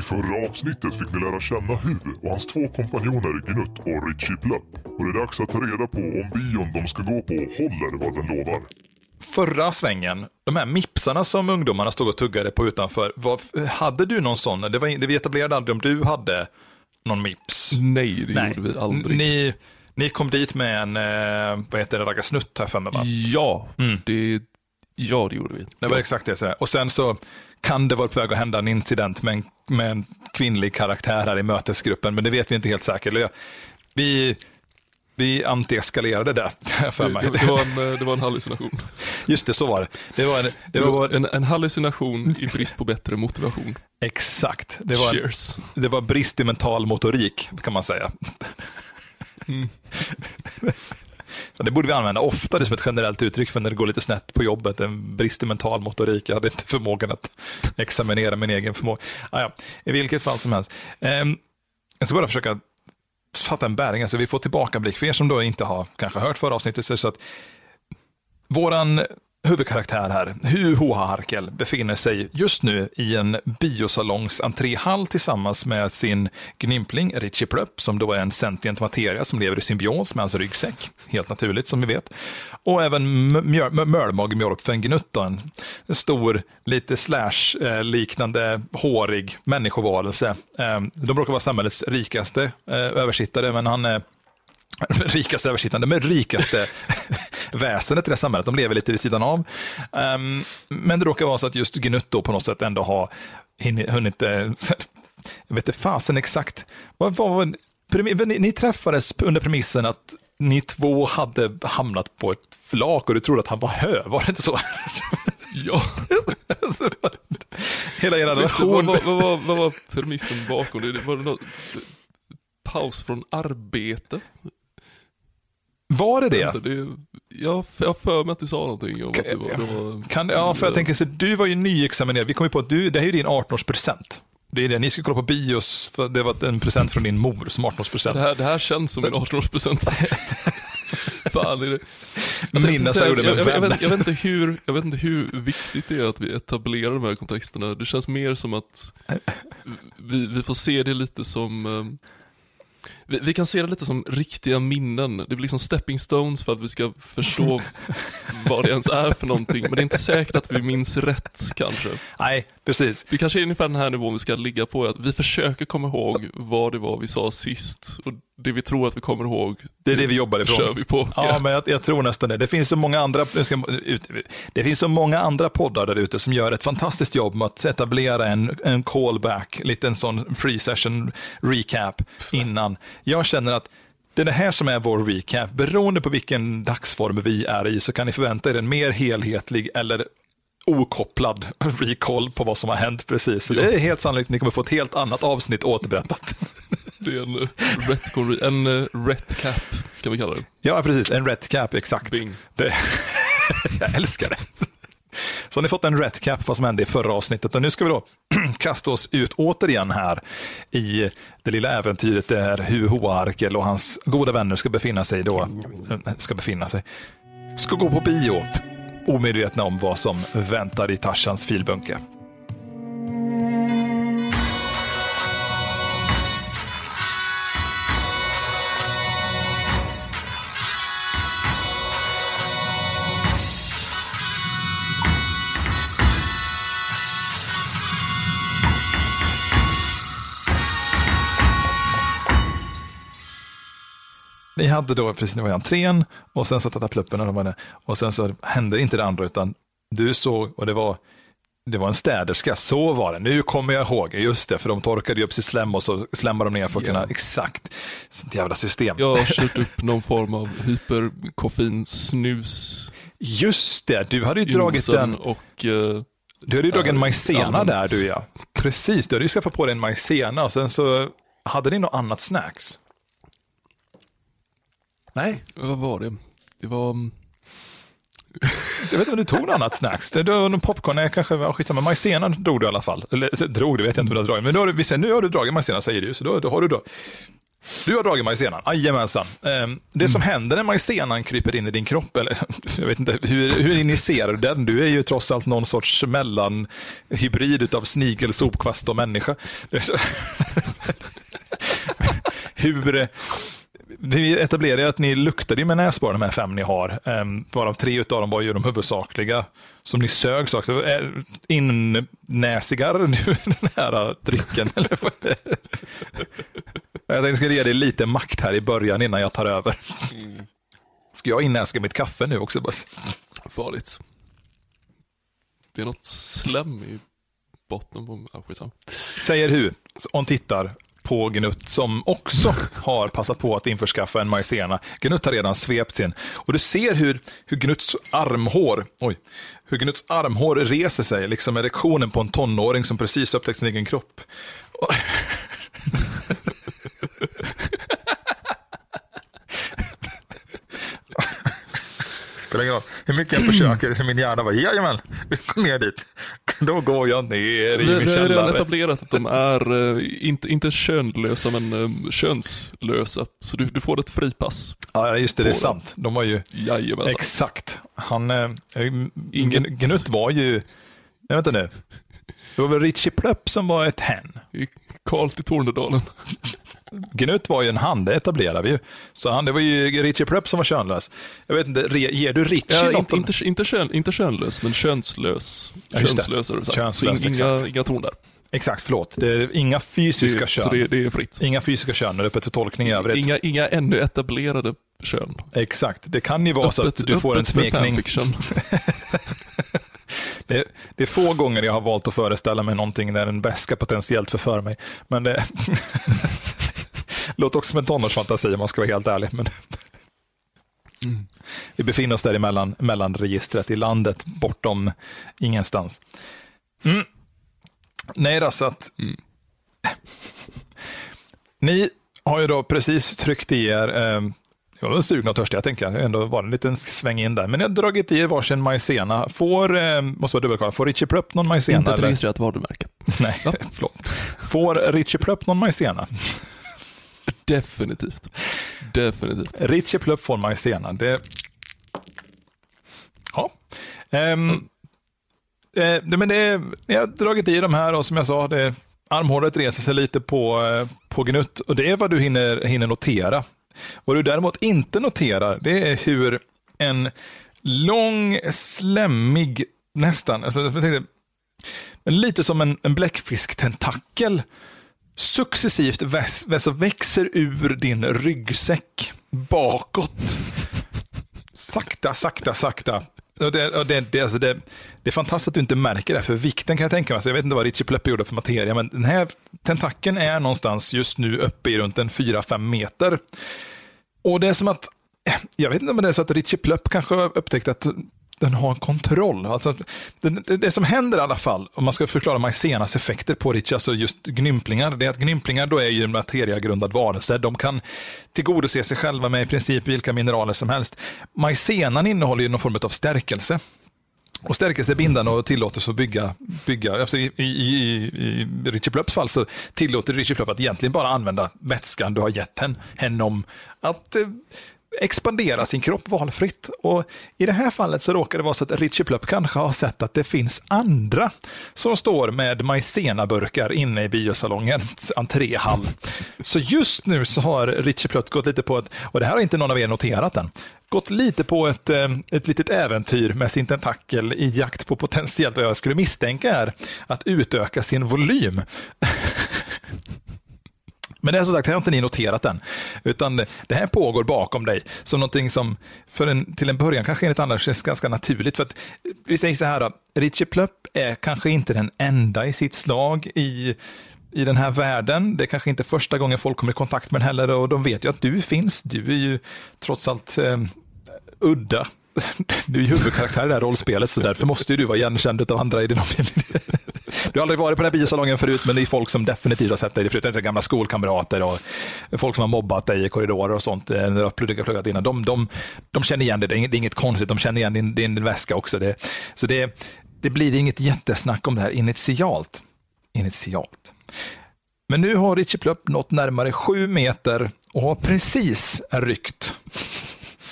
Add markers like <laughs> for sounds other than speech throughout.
I förra avsnittet fick ni lära känna Hu och hans två kompanjoner Gnutt och Richie Plupp. Och det är dags att ta reda på om bion de ska gå på håller vad den lovar. Förra svängen, de här mipsarna som ungdomarna stod och tuggade på utanför, var, hade du någon sån? Det, var, det vi etablerade aldrig om du hade någon mips. Nej, det gjorde vi aldrig. Ni, ni kom dit med en, eh, vad heter det, raggarsnutt här för mig va? Ja, det, ja, det gjorde vi. Det var ja. exakt det. jag. Och sen så kan det vara på väg att hända en incident med en, med en kvinnlig karaktär här i mötesgruppen, men det vet vi inte helt säkert. Vi, vi antieskalerade det, <laughs> för Det, mig. det, det, var en, eh, det var en hallucination. Just det, så var det. Det var, en, det Det var, en, en hallucination i brist på bättre motivation. exakt. Det var, Cheers. det var brist i mental motorik, kan man säga. Så <laughs> Det borde vi använda oftare som ett generellt uttryck för när det går lite snett på jobbet. En brist i mental motorik. Jag hade inte förmågan att examinera min egen förmåga. Ah, ja. I vilket fall som helst. Ehm, jag ska bara försöka fatta en bäring. Alltså, vi får tillbakablick för er som då inte har kanske hört förra avsnittet. Så att våran huvudkaraktär här, Hu Hoa Harkel, befinner sig just nu i en biosalongs entréhall tillsammans med sin gnympling Richie Plupp, som då är en sentient materia som lever i symbios med hans ryggsäck, helt naturligt som vi vet. Och även Mölmag Mjölkfen Gnutt, en stor, lite slash-liknande, eh, hårig människovarelse. Eh, de brukar vara samhällets rikaste eh, översittare, men han är <laughs> rikaste översittande, men rikaste <laughs> väsendet i det här samhället. De lever lite vid sidan av. Um, men det råkar vara så att just Gnutt då på något sätt ändå har hunnit, eh, <laughs> jag vet inte fasen exakt, vad premi- ni, ni träffades under premissen att ni två hade hamnat på ett flak och du trodde att han var hö, var det inte så? Ja, Hela er vad, relation. vad, vad, var- vad var premissen bakom det? Var det något, paus från arbete? Var det det? Det jag har för mig att du sa någonting om att det var... Det var Kan, ja, för jag tänker så du var ju nyexaminerad. Vi kom ju på att du, det här är ju din 18-årspresent. Det är det, ni ska kolla på bios, för det var en present från din mor som 18-årspresent. det, här, det här känns som en 18-årspresent faktiskt. <laughs> Fan, är det... Jag Minnas jag gjorde med jag, jag, vet, jag, vet inte hur, jag vet inte hur viktigt det är att vi etablerar de här kontexterna. Det känns mer som att <laughs> vi, vi får se det lite som eh, vi, vi kan se det lite som riktiga minnen. Det blir liksom stepping stones för att vi ska förstå <laughs> vad det ens är för någonting. Men det är inte säkert att vi minns rätt kanske. Nej, precis. Vi kanske är ungefär den här nivån vi ska ligga på. Att vi försöker komma ihåg vad det var vi sa sist. Och det vi tror att vi kommer ihåg, Det är det vi jobbar ifrån. kör vi på. Ja, men jag, jag tror nästan det. Det finns så många andra, det finns så många andra poddar där ute som gör ett fantastiskt jobb med att etablera en, en callback, lite en sån free session recap innan. Jag känner att det är det här som är vår recap. Beroende på vilken dagsform vi är i så kan ni förvänta er en mer helhetlig eller okopplad <laughs> recall på vad som har hänt precis. Så det är helt sannolikt att ni kommer få ett helt annat avsnitt återberättat. <laughs> Det är en uh, retcon, en uh, retcap kan vi kalla det. Ja, precis. En rätt cap, exakt. Bing. Det, <laughs> jag älskar det. Så har ni fått en rätt cap vad som hände i förra avsnittet. Och nu ska vi då <clears throat> kasta oss ut återigen här i det lilla äventyret där Hu Hoarkel och hans goda vänner ska befinna sig då. Ska befinna sig. Ska gå på bio. Omedvetna om vad som väntar i Tarzans filbunke. Ni hade då, precis nu var i entrén och sen så tattade pluppen och de. Och sen så hände inte det andra utan du såg och det var det var en städerska, så var det. Nu kommer jag ihåg, just det, för de torkade ju upp sitt slem och så slämmade de ner för att kunna, exakt, sånt jävla system. Jag har kört upp någon form av hyperkoffeinsnus Just det, du hade ju dragit nosen en, och uh, du hade ju dragit en majsena där du ja. Precis, du hade ju skaffat på dig en majsena och sen så hade ni något annat snacks. Nej, vad var det? Det var... mm, jag vet inte om du tog något annat snacks. Det var någon popcorn, nej kanske, ja, skitsamma, majsena drog du i alla fall. Eller drog, det vet jag inte om du har dragit, men då har du, vi säger, nu har du dragit majsena säger du, så då, då har du då Du har dragit majsenan, jajamensan. Ehm, Det som händer när majsenan kryper in i din kropp, eller <laughs> jag vet inte, hur, hur initierar du den? Du är ju trots allt någon sorts mellanhybrid av snigel, sopkvast och människa. <laughs> Hur... Vi etablerade att ni luktade med näsborrar, de här fem ni har. Um, varav tre av dem var ju de huvudsakliga som ni sög. Så också. Eh, Innäsigar nu <laughs> den här drycken? Eller? jag tänkte skulle ge dig lite makt här i början innan jag tar över. Ska jag innäska mitt kaffe nu också? Farligt. Det är något slem i botten på... Säger Hu, hon tittar på Gnutt som också har passat på att införskaffa en majsena. Gnutt har redan svept sin. Och du ser hur, hur Gnutts armhår, oj, hur Gnutts armhår reser sig, liksom erektionen på en tonåring som precis upptäckt sin egen kropp. Och- Spelar ingen roll hur mycket jag försöker, hur min hjärna bara, jajamän, vi går ner dit. <laughs> Då går jag ner i min vi har redan källare. etablerat att de är eh, inte, inte könlösa men eh, könslösa. Så du, du får ett fripass. Ja, just det, det är sant. De var ju, Jajamensan. exakt. Han, eh, Inget- Gn- Gnutt var ju, nej vänta nu. Det var väl Richie Plöpp som var ett hen. Karl till Tornedalen. Gnutt var ju en han, det etablerade vi ju. Så han, det var ju Richie Plöpp som var könlös. Jag vet inte, re, ger du Richie Ja, något? inte, inte, inte, kön, inte könlös, men könslös. Ja, könslös har du sagt. Könslös, så in, inga, inga torn där. Exakt, förlåt. Det är inga fysiska Det, kön. så det, det är fritt. Inga fysiska kön, är öppet för tolkning i övrigt. Inga, inga ännu etablerade kön. Exakt, det kan ju vara så att du får en öppet för smekning. <laughs> Det, det är få gånger jag har valt att föreställa mig någonting där en väska potentiellt förför mig. Men det <laughs> låter också som en tonårsfantasi om man ska vara helt ärlig. Men Vi befinner oss där emellan, mellan registret i landet, bortom ingenstans. Mm. Nej, då, så att <laughs> Ni har ju då precis tryckt i er eh, jag var sugna och törstiga, tänker jag. Ändå var det en liten sväng in där. Men ni har dragit i er varsin majsena. Får, eh, måste vara dubbelkolla, får Richie Plupp någon majsena? Inte ett registrerat varumärke. Nej, <laughs> förlåt. Får Richie Plupp någon majsena? <laughs> Definitivt. Definitivt. Richie Plupp får majsena. Det... Ja. Ehm, eh, det- men det, ni har dragit i de här och som jag sa, det, armhålet reser sig lite på, eh, på Gnutt och det är vad du hinner, hinner notera. Vad du däremot inte noterar, det är hur en lång, slemmig, nästan, alltså, jag tänkte, lite som en, en bläckfisktentakel successivt väx, växer ur din ryggsäck bakåt. Sakta, sakta, sakta. Och det, och det, det, alltså det, det är fantastiskt att du inte märker det, för vikten kan jag tänka mig. Så jag vet inte vad Richie Pleppe gjorde för materia, men den här tentakeln är någonstans just nu uppe i runt en 4-5 meter. Och det är som att, jag vet inte om det är så att Richie Plupp kanske har upptäckt att den har kontroll. Alltså, det, det, som händer i alla fall, om man ska förklara maizenas effekter på Rich, alltså just gnymplingar, det är att gnymplingar då är ju en materiagrundad varelse. De kan tillgodose sig själva med i princip vilka mineraler som helst. Maizenan innehåller ju någon form av stärkelse. Och stärkelse är bindande och tillåter att bygga, bygga alltså i, i, i, i Richie Plöpps fall så tillåter Richie Plöpp att egentligen bara använda vätskan du har gett henne hen om att eh, expandera sin kropp valfritt. Och I det här fallet så råkar det vara så att Richie Plupp kanske har sett att det finns andra som står med majsenaburkar inne i biosalongens entréhall. Så just nu så har Richie Plupp gått lite på ett, och det här har inte någon av er noterat än, gått lite på ett, eh, ett litet äventyr med sin tentakel i jakt på potentiellt vad jag skulle misstänka är att utöka sin volym. <laughs> Men det är som sagt, det har inte ni noterat än. Utan det här pågår bakom dig som någonting som för en, till en början kanske enligt andra känns ganska naturligt. För att, vi säger så här, då, Richie Plöpp är kanske inte den enda i sitt slag i, i den här världen. Det är kanske inte första gången folk kommer i kontakt med den heller och de vet ju att du finns. Du är ju trots allt eh, udda. <laughs> Du är ju huvudkaraktär i det här rollspelet så därför måste ju du vara igenkänd av andra i din omgivning. Du har aldrig varit på den här biosalongen förut men det är folk som definitivt har sett dig förut. Det är gamla skolkamrater och folk som har mobbat dig i korridorer och sånt. Eh, när du har pluggat, pluggat innan. De, de, de känner igen dig. det är inget, det är inget konstigt. De känner igen din, din väska också. Det, så det, det blir inget jättesnack om det här initialt. Initialt. Men nu har Richie Plupp nått närmare sju meter och har precis ryckt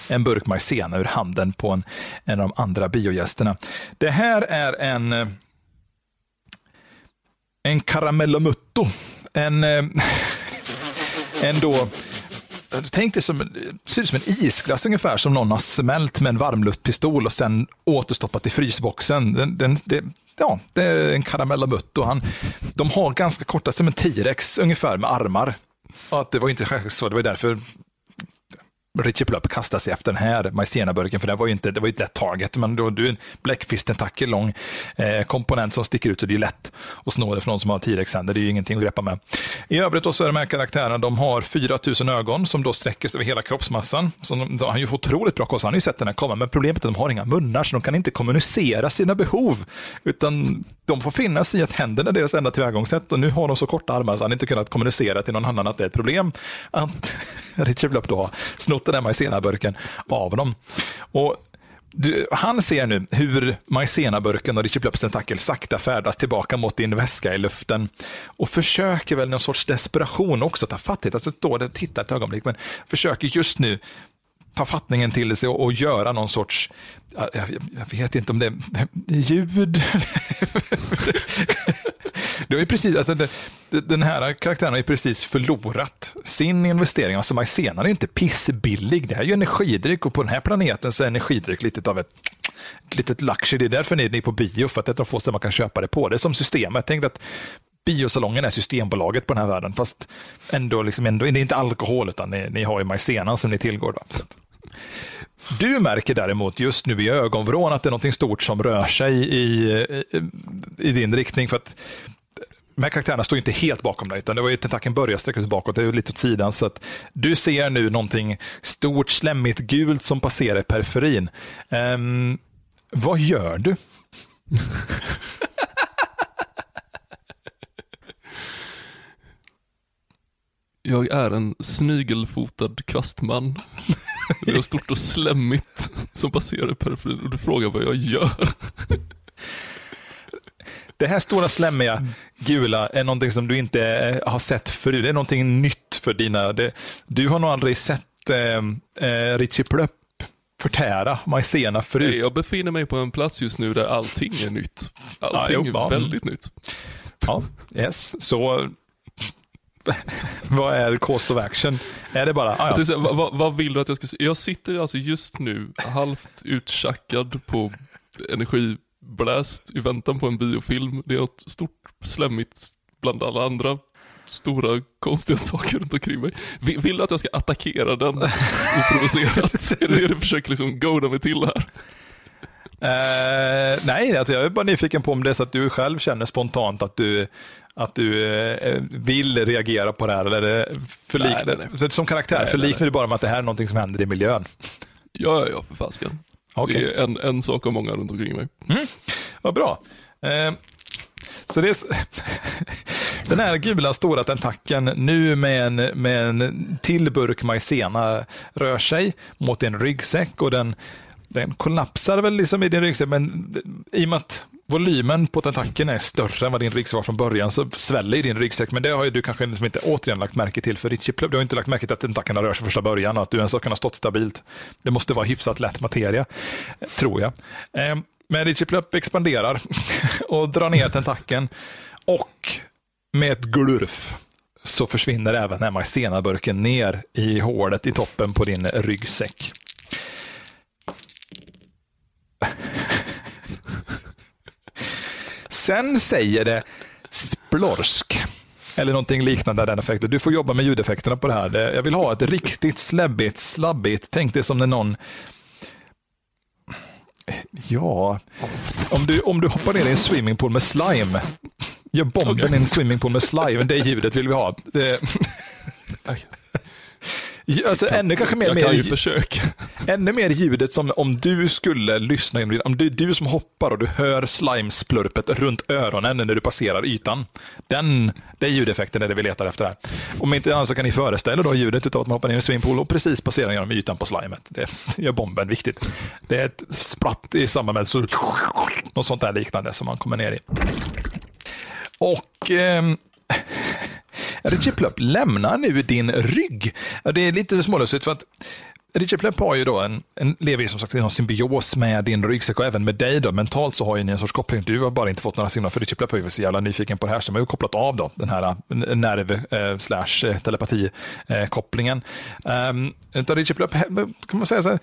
en burk maizena ur handen på en, en av de andra biogästerna. Det här är en, eh, en karamellomutto. En, eh, en då Tänk dig som, ser ut som en isglass ungefär som någon har smält med en varmluftpistol och sen återstoppat i frysboxen. Den, den, det, ja, det är en karamellomutto. Han, de har ganska korta, som en T-rex ungefär med armar. Och att det var inte så, det var därför Richie Plupp kastar sig efter den här majsenaburken, för det var ju inte, det var ju ett lätt taget. men då, du är en bläckfist-tentakel lång eh, komponent som sticker ut, så det är lätt att snå det från någon som har T-rex-händer, det är ju ingenting att greppa med. I övrigt då så är de här karaktärerna, de har 4000 ögon som då sträcker sig över hela kroppsmassan. Så de, de har ju fått otroligt bra kost, han har ju sett den här komma, men problemet är att de har inga munnar, så de kan inte kommunicera sina behov, utan de får finna sig i att händerna är deras enda tillvägagångssätt och nu har de så korta armar så han inte kunnat kommunicera till någon annan att det är ett problem att <laughs> Richard Blupp då har snott den där majsenaburken av dem. Och du, han ser nu hur majsenaburken och Richard Blupps tentakel sakta färdas tillbaka mot din väska i luften och försöker väl någon sorts desperation också ta fatt i det. Alltså står det, tittar ett ögonblick, men försöker just nu ta fattningen till sig och, och göra någon sorts, jag, jag, vet inte om det är ljud. <laughs> det är precis, alltså det, den här karaktären har ju precis förlorat sin investering. Alltså Majsena är inte pissbillig. Det här är ju energidryck och på den här planeten så är energidryck lite av ett, ett litet luxury. Det är därför ni är på bio, för att det är de få ställen man kan köpa det på. Det är som systemet. Tänk att biosalongen är Systembolaget på den här världen, fast ändå, liksom ändå det är inte alkohol, utan ni, ni har ju majsena som ni tillgår. Då. Du märker däremot just nu i ögonvrån att det är något stort som rör sig i, i, i din riktning. för att de här karaktärerna står inte helt bakom dig, utan det var ju tentakeln börjar sträcka sig bakåt, det är lite åt sidan. Så att du ser nu någonting stort, slemmigt, gult som passerar i periferin. Um, vad gör du? <laughs> Jag är en snigelfotad kvastman. Det är stort och slemmigt som passerar i periferin och du frågar vad jag gör. Det här stora slemmiga gula är någonting som du inte eh, har sett förut. Det är någonting nytt för dina... Det, du har nog aldrig sett eh, eh Plöpp förtära majsena förut. Jag befinner mig på en plats just nu där allting är nytt. Allting ja, är väldigt nytt. Ja, yes. Så <laughs> vad är course of action? Är det bara, ah, ja. säga, vad, vad, vill du att jag ska säga? Jag sitter alltså just nu halvt uttjackad på energibläst i väntan på en biofilm. Det är något stort slemmigt bland alla andra stora konstiga <laughs> saker runt omkring mig. Vill, vill du att jag ska attackera den oprovocerat? <laughs> är det det du försöker liksom goda mig till här? Uh, nej, alltså jag är bara nyfiken på om det är så att du själv känner spontant att du att du eh, vill reagera på det här? Eller förliknar, nej, nej, nej. Som karaktär, nej, förliknar du bara med att det här är någonting som händer i miljön? Ja, ja, för fasken. Okay. Det är en, en sak av många runt omkring mig. Mm. Vad bra. Eh, så det är, <laughs> den här gula stora tentakeln nu med en, med en till burk majsena rör sig mot en ryggsäck och den, den kollapsar väl liksom i din ryggsäck, men i och med att volymen på tentakeln är större än vad din ryggsäck var från början så sväller din ryggsäck. Men det har ju du kanske liksom inte återigen lagt märke till för Richie Plub. Du har inte lagt märke till att tentakeln rör sig första början och att du ens har kunnat stått stabilt. Det måste vara hyfsat lätt materia, tror jag. Ehm, men Richie Plupp expanderar <laughs> och drar ner tentakeln och med ett glurf så försvinner även MRC-burken ner i hålet i toppen på din ryggsäck. Sen säger det splorsk. Eller någonting liknande den effekten. Du får jobba med ljudeffekterna på det här. Jag vill ha ett riktigt släbbigt, slabbigt. Tänk dig som när någon Ja, om du, om du hoppar ner i en swimmingpool med slime. Gör bomben okay. i en swimmingpool med slime. Det ljudet vill vi ha. Det... Alltså, ännu kanske mer, jag kan ju försöka. <laughs> Ännu mer ljudet som om du skulle lyssna, om det är du som hoppar och du hör slimesplurpet runt öronen när du passerar ytan. Den, är ljudeffekten är det vi letar efter här. Om inte annat så kan ni föreställa då ljudet av att man hoppar ner i en swimmingpool och precis passerar genom ytan på slimet. Det <laughs> gör bomben viktigt. Det är ett spratt i samband med så, något sånt där liknande som man kommer ner i. Och eh, Richie Plupp lämnar nu din rygg. Det är lite smålustigt för att Richie Plepp har ju då en, en, lever ju som sagt i någon symbios med din ryggsäck och även med dig. Då. Mentalt så har ni en sorts koppling. Du har bara inte fått några signaler, för Richie Plepp är ju så jävla nyfiken på det här, så man har ju kopplat av då, den här eh, nerv eh, slash eh, telepati-kopplingen. Eh, um, Richard Plepp, kan man säga så här,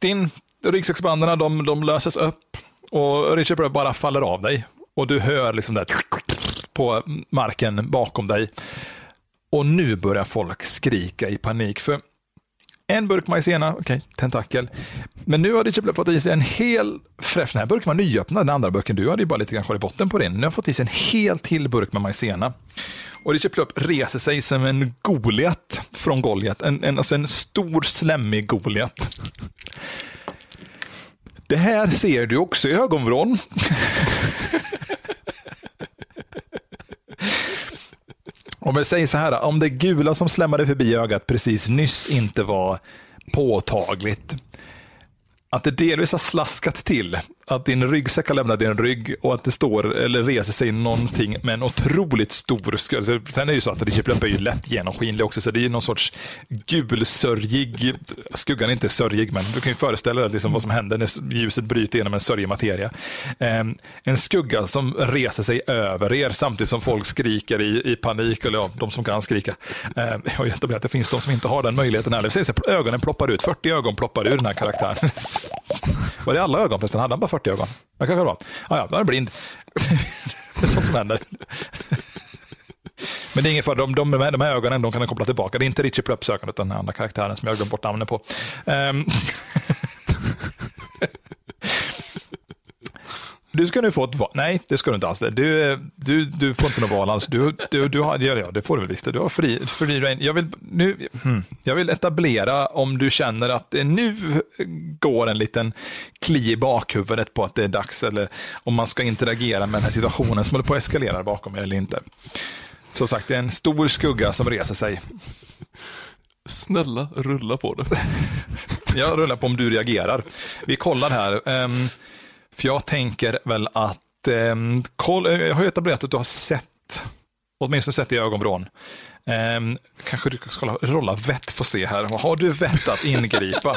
din ryggsäcksbanden de, de löses upp och Richie Plepp bara faller av dig. Och du hör liksom det här på marken bakom dig. Och nu börjar folk skrika i panik. För en burk majsena, okej, okay, tentakel. Men nu har Richard fått i sig en hel fräsch, den här burken var nyöppnad, den andra burken, du hade ju bara lite grann i botten på din. Nu har fått i sig en hel till burk med majsena. Och Richard Plupp reser sig som en Goliat från Goliat, en, en, alltså en stor slemmig Goliat. Det här ser du också i ögonvrån. <laughs> Om vi säger så här, om det gula som slämmade förbi ögat precis nyss inte var påtagligt, att det delvis har slaskat till. Att din ryggsäck har lämnat din rygg och att det står eller reser sig någonting med en otroligt stor skugga. Sen är det ju så att Richard är ju lätt genomskinlig också, så det är någon sorts gulsörjig, skuggan är inte sörjig, men du kan ju föreställa dig liksom vad som händer när ljuset bryter genom en sörjig materia. Ehm, en skugga som reser sig över er samtidigt som folk skriker i, i panik, eller ja, de som kan skrika. Ehm, jag har ju etablerat det finns de som inte har den möjligheten heller. Ögonen ploppar ut, 40 ögon ploppar ur den här karaktären. <laughs> Var det alla ögon förresten? Hade han bara 40 ögon? Jag kanske var. Ah, ja, då är han blind. <laughs> det är sånt som händer. Men det är ingen fara, de, de, de här ögonen de kan koppla tillbaka. Det är inte Richie Plöps ögon, utan den andra karaktären som jag har glömt bort namnet på. Um, <laughs> Du ska nu få ett val. Nej, det ska du inte alls. Du, du, du får inte något val alls. Du, du, du har, ja, det får du väl visst. Du har fri, fri jag, vill, nu, hmm, jag vill etablera om du känner att det nu går en liten kli i bakhuvudet på att det är dags, eller om man ska interagera med den här situationen som håller på att eskalera bakom er eller inte. Som sagt, det är en stor skugga som reser sig. Snälla, rulla på det. <laughs> jag rullar på om du reagerar. Vi kollar här. Um, för jag tänker väl att, eh, koll, jag har ju etablerat att du har sett, åtminstone sett i ögonvrån. Eh, kanske du ska rolla vett för se här. Har du vett att ingripa?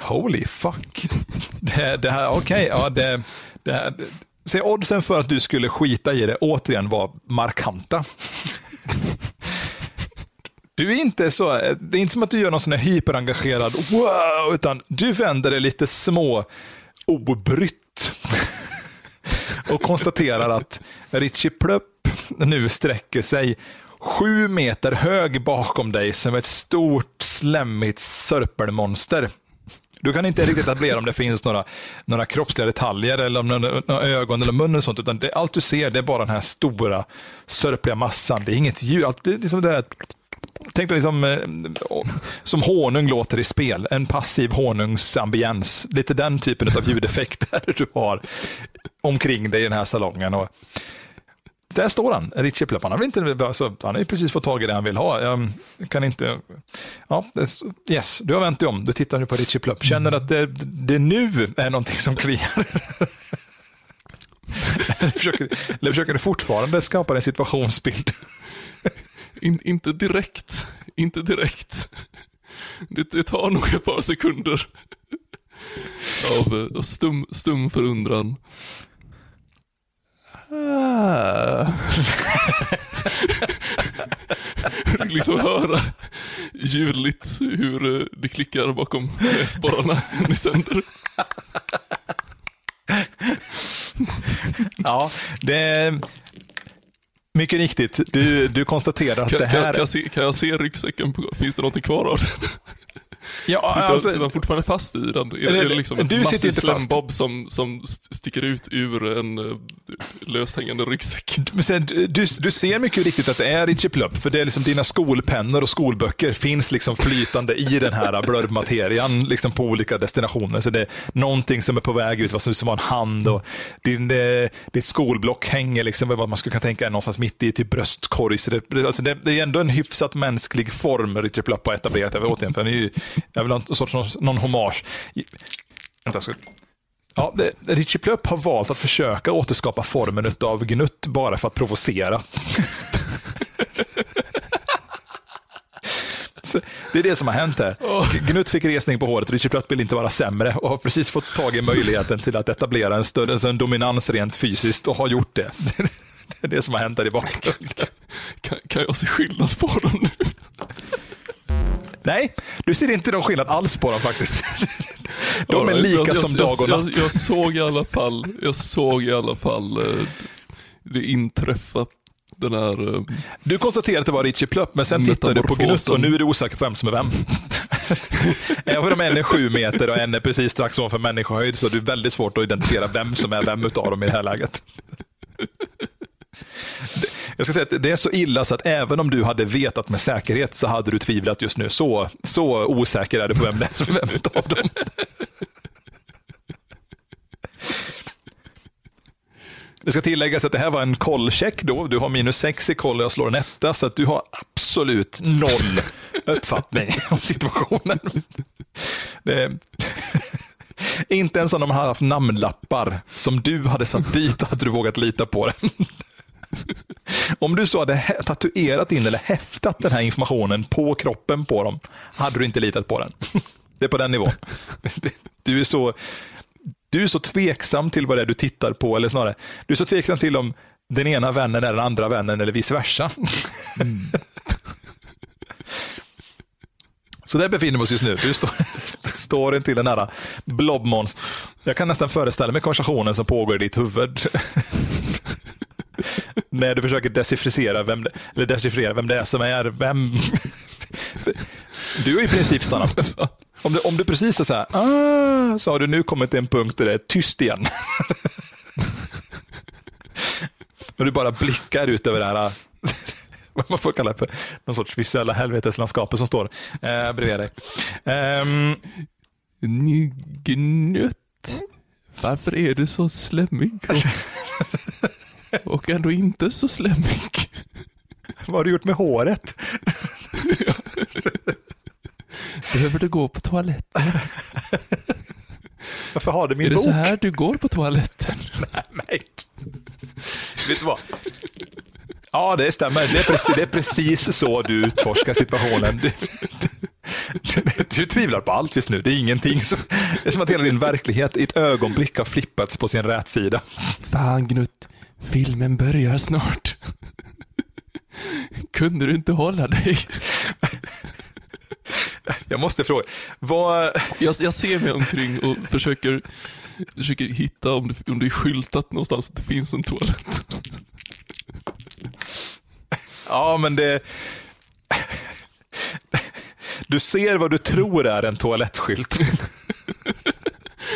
Holy fuck. Det, det här, okej, okay, ja det, det här, Se, oddsen för att du skulle skita i det återigen var markanta. Du är inte så, det är inte som att du gör någon sån här hyperengagerad wow, utan du vänder dig lite små obrytt och konstaterar att Richie Plupp nu sträcker sig sju meter hög bakom dig som ett stort slemmigt sörpelmonster. Du kan inte riktigt etablera om det finns några, några kroppsliga detaljer eller om några, några ögon eller mun och sånt, utan det, allt du ser det är bara den här stora sörpliga massan. Det är inget ljud, det är liksom det här Tänk dig liksom, eh, som honung låter i spel. En passiv honungsambiens. Lite den typen av ljudeffekter <laughs> du har omkring dig i den här salongen. Och där står han, Richie Plupp. Han, har inte, alltså, han har ju precis fått tag i det han vill ha. Jag kan inte... Ja, yes, du har vänt dig om. Du tittar nu på Richie Plupp. Känner att det, det nu är någonting som kliar. <laughs> eller, försöker, eller försöker du fortfarande skapa en situationsbild? In, inte direkt, inte direkt. Det, det tar nog ett par sekunder av, av stum, stum förundran. Ah. <laughs> Liksom höra ljudligt hur eh, det klickar bakom näsborrarna ni sänder. ja, det, mycket riktigt. Du, du konstaterar att kan, det här... Kan, jag se, kan jag se ryggsäcken? På, finns det någonting kvar av den? Ja, sitter, alltså, sitter man fortfarande fast i den? Är, är det liksom en inte fast. som, som sticker ut ur en uh, löst hängande ryggsäck? <laughs> Du, du, du, ser mycket riktigt att det är Richie Plupp, för det är liksom dina skolpennor och skolböcker finns liksom flytande i den här blurb-materian liksom på olika destinationer. Så det är någonting som är på väg ut, vad som var en hand och din, det, ditt skolblock hänger liksom, vad man skulle kunna tänka är någonstans mitt i till bröstkorg. Så det, alltså det, det är ändå en hyfsat mänsklig form Richie Plupp har etablerat. Återigen, för han är ju jag vill ha en sorts, någon hommage. Vänta, jag ska Ja, det, Richie Plupp har valt att försöka återskapa formen av Gnutt bara för att provocera. <laughs> Det är det som har hänt här. Gnutt fick resning på håret, Richie Plupp vill inte vara sämre och har precis fått tag i möjligheten till att etablera en större alltså en dominans rent fysiskt och har gjort det. <laughs> Det är det som har hänt där i bakgrunden. Kan, kan jag se skillnad på dem nu? Nej, du ser inte någon skillnad alls på dem faktiskt. <laughs> De är lika jag, som jag, dag och jag, natt. jag, jag såg i alla fall, jag såg i alla fall eh, det inträffa den här, eh, Du konstaterade att det var Richie Plupp, men sen tittade du på Gnutt och nu är du osäker på vem som är vem. <laughs> Även om en är sju meter och en är precis strax ovanför människohöjd så är det väldigt svårt att identifiera vem som är vem utav dem i det här läget. <laughs> Jag ska säga att det är så illa så att även om du hade vetat med säkerhet så hade du tvivlat just nu. Så, så osäker är du på vem det är som är vem utav dem. Det ska tilläggas att det här var en kollcheck då. Du har minus sex i koll och jag slår en etta, så att du har absolut noll uppfattning om situationen. Det, inte ens om de hade haft namnlappar som du hade satt dit hade du vågat lita på det. Om du så hade tatuerat in eller häftat den här informationen på kroppen på dem, hade du inte litat på den. Det är på den nivån. Du är så, du är så tveksam till vad det är du tittar på, eller snarare, du är så tveksam till om den ena vännen är den andra vännen eller vice versa. Så där befinner vi oss just nu. Du står, står in till den här blobmons. Jag kan nästan föreställa mig konversationen som pågår i ditt huvud. <laughs> När du försöker dechiffrera vem, det- eller dechiffrera vem det är som är vem. Du har i princip stannat. <laughs> Om du, om du precis är så här, ah, så har du nu kommit till en punkt där det är tyst igen. <laughs> Och du bara blickar ut över det här, vad man får kalla det för, någon sorts visuella helveteslandskapet som står eh, bredvid dig. Ni Gnutt, varför är du så slemmig? Och, och ändå inte så slemmig. vad har du gjort med håret? Behöver du gå på toaletten? Varför har du min Är det bok? så här du går på toaletten? Nej. Vet du vad? Ja, det stämmer. Det är precis, det är precis så du utforskar situationen. Du, du, du tvivlar på allt just nu. Det är ingenting som... Det är som att hela din verklighet i ett ögonblick har flippats på sin rätsida. Fan Gnutt, filmen börjar snart. Kunde du inte hålla dig? Jag måste fråga, vad... Jag, jag ser mig omkring och försöker, försöker hitta om det, om det är skyltat någonstans att det finns en toalett. Ja, men det... Du ser vad du tror är en toalettskylt.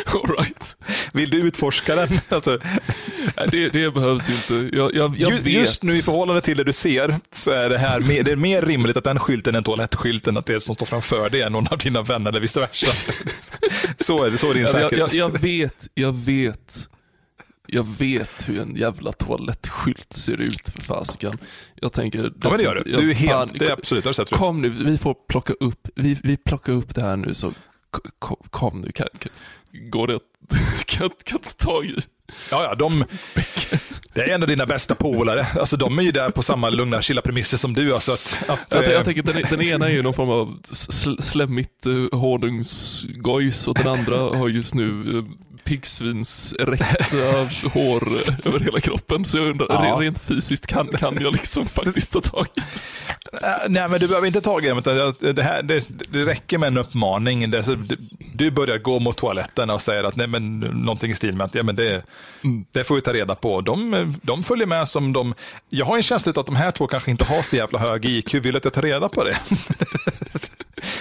<laughs> All right. Vill du utforska den? <laughs> Alltså, det, det behövs inte. Jag, jag, jag ju- vet. just nu i förhållande till det du ser så är det här mer, det är mer rimligt att den skylten är en toalettskylt än att det som står framför dig är någon av dina vänner eller vice versa. <laughs> Så är det, så är din jag, jag, jag, jag vet, jag vet. Jag vet hur en jävla toalettskylt ser ut för fasiken. Jag tänker... Ja, men det gör du. Du är helt, fan, det är absolut, det har sett. Kom nu, vi får plocka upp, vi, vi plockar upp det här nu så kom nu, kan, kan, går det <laughs> kan, kan ta tag i? Ja, ja, de, <laughs> det är en av dina bästa polare. Alltså, de är ju där på samma lugna, chilla premisser som du. Alltså att, att, Jag, eh, jag tänker den, den ena är ju någon form av sl, slemmigt uh, honungsgojs och den andra har just nu uh, piggsvinsräckta hår eh, över hela kroppen. Så jag undrar, Ja. re- rent fysiskt kan, kan jag liksom faktiskt ta tag i? Äh, Nej, men du behöver inte ta tag i jag- Det, här, det, det räcker med en uppmaning. Det, du, du börjar gå mot toaletten och säger att nej, men, någonting i stil med att ja, men det, det får vi ta reda på. De, de följer med som de... Jag har en känsla av att de här två kanske inte har så jävla hög IQ. Vill du att jag tar reda på det? <laughs>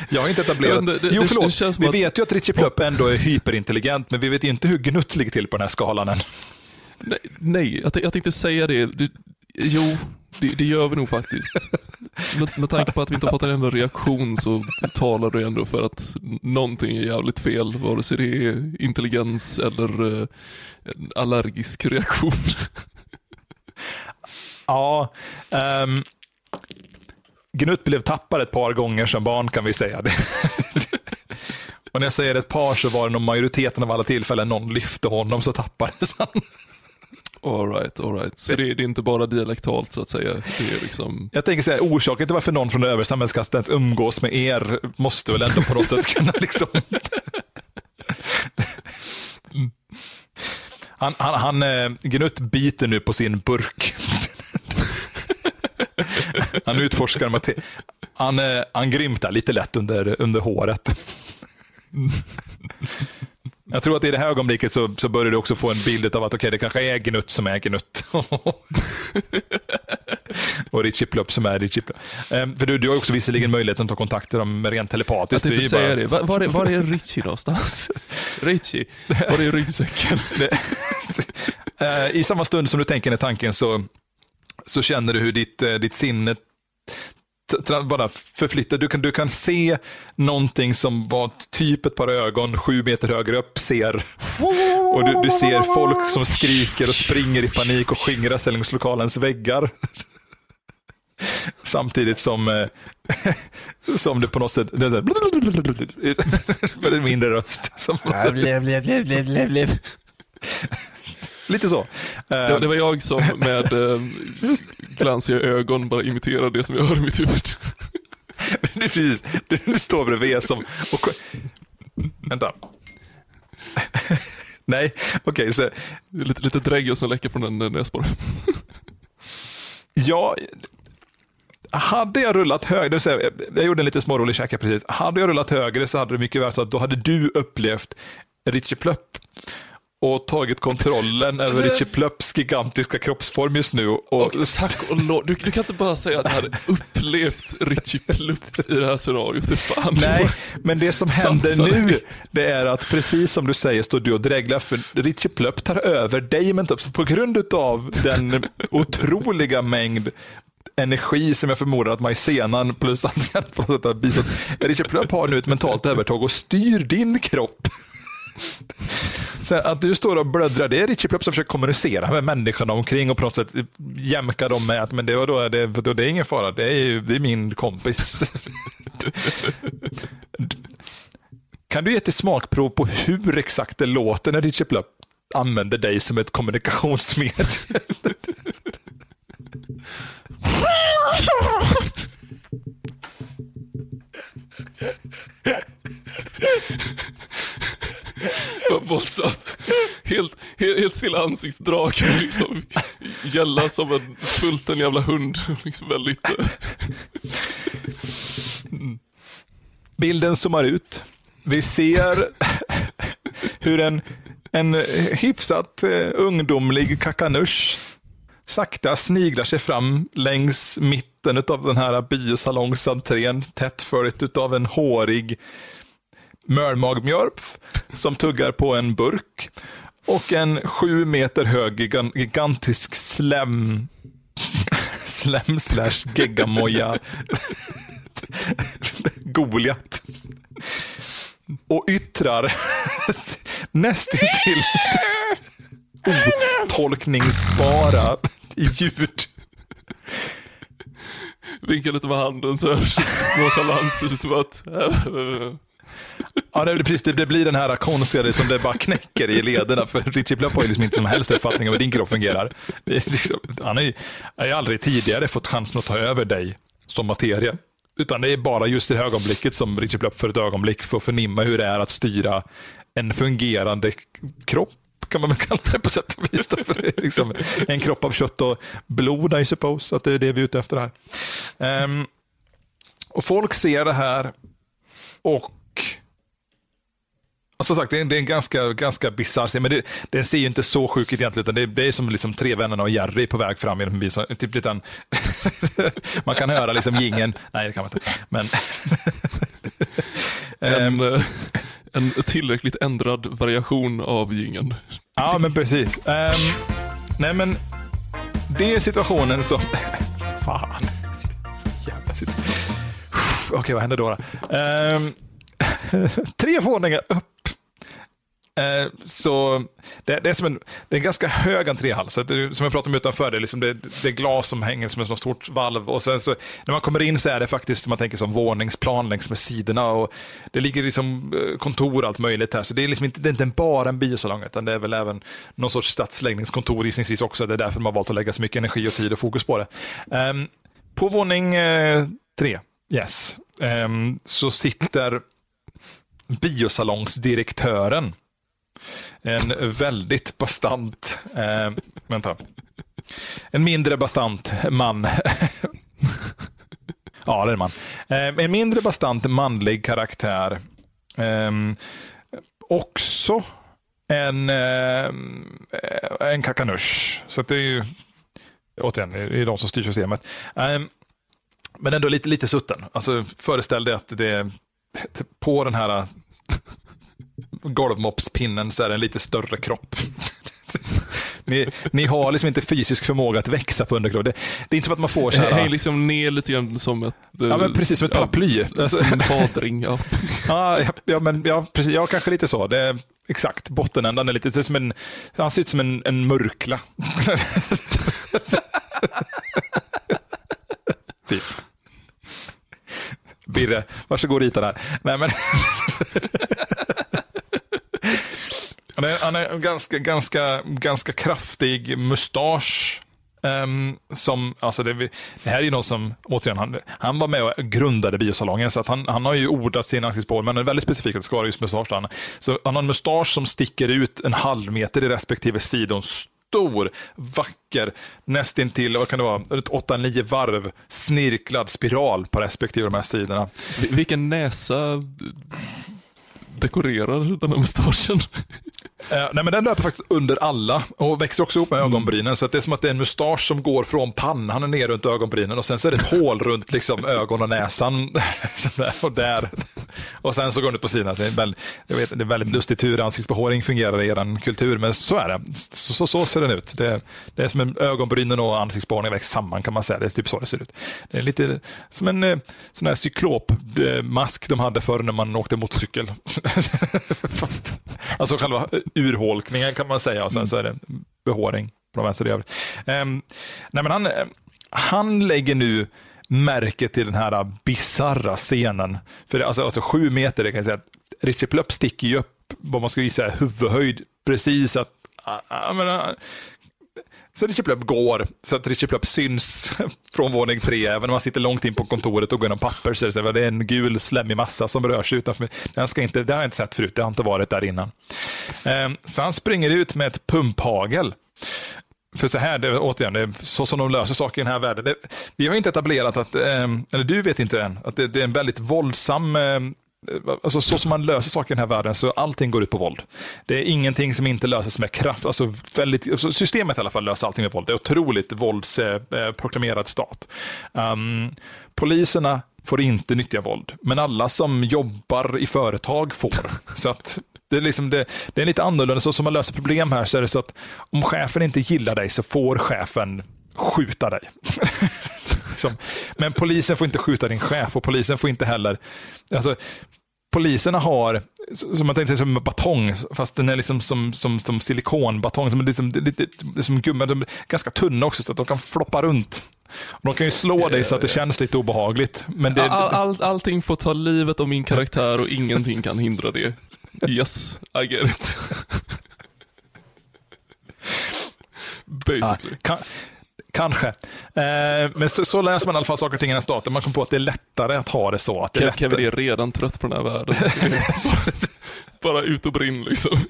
Jag har inte etablerat... Inte, det- jo, det- förlåt. det vi att- vet ju att Richie Plupp ändå är hyperintelligent, men vi vet inte hur Gnutt ligger till på den här skalan än. Nej, nej jag, jag tänkte säga det. det jo, det, det gör vi nog faktiskt. Med, med tanke på att vi inte har fått en enda reaktion så talar det ändå för att någonting är jävligt fel, vare sig det är intelligens eller eh, allergisk reaktion. Ja, um, Gnutt blev tappad ett par gånger som barn kan vi säga. Det. <laughs> Och när jag säger ett par så var det nog majoriteten av alla tillfällen någon lyfte honom så tappades han. All right, all right. Så det, det är inte bara dialektalt så att säga. Det är liksom... Jag tänker säga orsaken till varför någon från övre samhällskastet umgås med er måste väl ändå på något sätt kunna liksom... <laughs> Han, han, han eh, Gnutt biter nu på sin burk. Han utforskar mate- han, han grymtar lite lätt under, under håret. Jag tror att i det här ögonblicket så, så börjar du också få en bild av att okay, det kanske är Gnutt som är Gnutt. <laughs> och Richie Plupp som är Richie Plupp. Ehm, för du, du har också visserligen möjligheten att ta kontakter med rent Jag telepatiskt. Är tänkte säga bara- det. Var, var, är, var är Richie någonstans? <laughs> Richie, var är ryggsäcken? <laughs> Det- Eh, I samma stund som du tänker den tanken så, så känner du hur ditt, eh, ditt sinne bara förflyttar. Du kan, du kan se någonting som var typ ett par ögon sju meter högre upp ser. Och du, du ser folk som skriker och springer i panik och skingrar sig längs lokalens väggar. <laughs> Samtidigt som, eh, <laughs> som det på något sätt, det är så här, <laughs> en mindre röst. Som lite så. Det, Eh, det var jag som med eh, glansiga ögon bara imiterade det som jag hör i mitt huvud. <laughs> Precis, du, du står bredvid som... Och, vänta. <laughs> Nej, okej, så är Lite, lite dregel som läcker från en eh, näsborre. jag... Hade jag rullat högre, säga, jag, gjorde en lite smårolig här precis. Hade jag rullat högre så hade det mycket väl så att då hade du upplevt Richie Plöpp och tagit kontrollen över Richie Plöpps gigantiska kroppsform just nu. Och, Och tack och lov, du, du kan inte bara säga att jag hade upplevt Richie Plupp i det här scenariot. Fan, Nej, men det som Satsa händer nu, det är att precis som du säger står du och dreglar, för Richie Plöpp tar över dig, men typ på grund av den otroliga mängd energi som jag förmodar att majsenan plus Andrean på något sätt har visat. Richie Plöpp har nu ett mentalt övertag och styr din kropp. Så att du står och blöddrar, det är Richie Plupp som försöker kommunicera med människorna omkring och på något sätt jämka dem med att men det, var då, det, då, det är ingen fara, det är, ju- det är min kompis. <laughs> Kan du ge ett smakprov på hur exakt det låter när Richie Plupp använder dig som ett kommunikationsmedel? <laughs> Våldsamt. Helt, helt, helt stilla ansiktsdrag kan liksom gälla som en svulten jävla hund. Liksom väldigt... Mm. Bilden zoomar ut. Vi ser hur en, en hyfsat eh, ungdomlig kakanusch sakta sniglar sig fram längs mitten av den här biosalongsentrén, tätt följt av en hårig mörmagmjörpf som tuggar på en burk och en sju meter hög gigantisk slem slem slash geggamoja Goliat. Och yttrar nästintill otolkningsbara ljud. Vinkar lite med handen så här nonchalant, precis som att... Ja, det, precis, det, det blir den här konstiga som det bara knäcker i lederna. För Richie Plupp har ju liksom inte som helst uppfattning om hur din kropp fungerar. Det är liksom, han har ju aldrig tidigare fått chansen att ta över dig som materia. Utan det är bara just i det här ögonblicket som Richie Plupp för ett ögonblick får förnimma hur det är att styra en fungerande kropp kan man väl kalla det på sätt och vis. För liksom en kropp av kött och blod, I suppose, att det är det vi är ute efter här. Um, och folk ser det här och och som sagt, det är, det är en ganska, ganska bisarr scen, men det, det ser ju inte så sjuk ut egentligen, utan det, det är som liksom tre vännerna och Jerry på väg fram genom en bil. Så, Typ lite <laughs> man kan höra liksom gingen. Nej, det kan man inte. Men, <laughs> Ehm, En, eh, en tillräckligt ändrad variation av jingeln. ja, men precis. Ehm, nej, men det är situationen som... <laughs> Fan. Jävla situation. Okej, vad händer då? då? Ehm, <laughs> tre våningar upp Eh, så det, det, är som en, det är en ganska hög entréhall. Så det, som jag pratade om utanför, det är, liksom det, det är glas som hänger som ett stort valv. Och sen så, när man kommer in så är det faktiskt, som man tänker som våningsplan längs med sidorna. Och det ligger liksom eh, kontor och allt möjligt här. Så det är, liksom inte, det är inte bara en biosalong, utan det är väl även någon sorts stadsläggningskontor gissningsvis också. Det är därför de har valt att lägga så mycket energi och tid och fokus på det. Ehm, på våning eh, tre, yes, ehm, så sitter biosalongsdirektören en väldigt bastant, eh, vänta, en mindre bastant man. ja, det är en man. Eh, en mindre bastant manlig karaktär. Eh, också en, eh, en kakanusch. Så det är ju, återigen, det är de som styr systemet. Eh, men ändå lite, lite sutten. Alltså, föreställ dig att det är <laughs> på den här <laughs> golvmopspinnen så är det en lite större kropp. <laughs> Ni, ni, har liksom inte fysisk förmåga att växa på underkroppen. Det, det, är inte som att man får så här... Hänger liksom ner lite grann som ett... Ja, men precis som ett paraply. Ja, alltså. Som en badring, ja. ja, ja, men, ja, precis, ja, kanske lite så. Det exakt, bottenändan är lite det är som en... Han ser ut som en, en mörkla. typ. Birre, varsågod och rita där. Nej, men han är, han är ganska, ganska, ganska kraftig mustasch. Um, som, alltså det, det, här är ju någon som, återigen, han, han var med och grundade biosalongen, så att han, han har ju ordat sin ansiktsbehåll, men det är väldigt specifikt att det ska vara just mustasch. Så han har en mustasch som sticker ut en halv meter i respektive sidons stor, vacker, nästintill, vad kan det vara, 8-9 varv snirklad spiral på respektive de här sidorna. Vilken näsa dekorerar den här mustaschen? Eh, nej, men den löper faktiskt under alla och växer också ihop med mm. ögonbrynen. Så det är som att det är en mustasch som går från pannan och ner runt ögonbrynen och sen så är det ett hål runt liksom, ögon och näsan. <laughs> och där. Och sen så går det på sidan. Det är, väldigt, vet, det är väldigt lustigt hur ansiktsbehåring fungerar i er kultur, men så är det. Så, så, så ser den ut. Det, det, är som en ögonbrynen och ansiktsbehåring växer samman kan man säga. Det är typ så det ser ut. Det är lite som en eh, sån här cyklopmask de hade förr när man åkte motorcykel. <laughs> Fast, alltså själva urholkningen kan man säga och sen mm. så är det behåring på de vänster um, nej men han, han lägger nu märke till den här bizarra scenen. För alltså, alltså sju meter, det kan jag säga, Richie Plupp sticker ju upp vad man skulle säga huvudhöjd precis att jag menar, så Richie Plupp går, så att Richie Plupp syns <laughs> från våning tre, även om han sitter långt in på kontoret och går igenom papper. Så det, är en gul slemmig massa som rör sig utanför mig. Den ska inte, det har jag inte sett förut, det har inte varit där innan. Ehm, så han springer ut med ett pumphagel. För så här, det, återigen, det är så som de löser saker i den här världen. Det, vi har inte etablerat att, ehm, eller du vet inte än, att det, det är en väldigt våldsam ehm, alltså så som man löser saker i den här världen, så allting går ut på våld. Det är ingenting som inte löses med kraft. Alltså väldigt, alltså systemet i alla fall löser allting med våld. Det är otroligt våldsproklamerad stat. Um, poliserna får inte nyttja våld, men alla som jobbar i företag får. <laughs> Så att det är, liksom det, det är lite annorlunda, så som man löser problem här så är det så att om chefen inte gillar dig så får chefen skjuta dig. <laughs> Liksom. Men polisen får inte skjuta din chef och polisen får inte heller... Alltså, poliserna har, som man tänkte som en batong, fast den är liksom som, som, som silikonbatong, som, liksom, lite, som gummi, de är ganska tunna också så att de kan floppa runt. Och de kan ju slå dig så att det känns lite obehagligt. Men det, all, all, allting får ta livet av min karaktär och ingenting kan hindra det. Yes, I get it. Basically. Ja, kan, Kanske. Eh, men så, så, läser man i alla fall saker och ting i den staten. Man kom på att det är lättare att ha det så. Att det Kevin är redan trött på den här världen. <laughs> bara ut och brinn liksom. <laughs>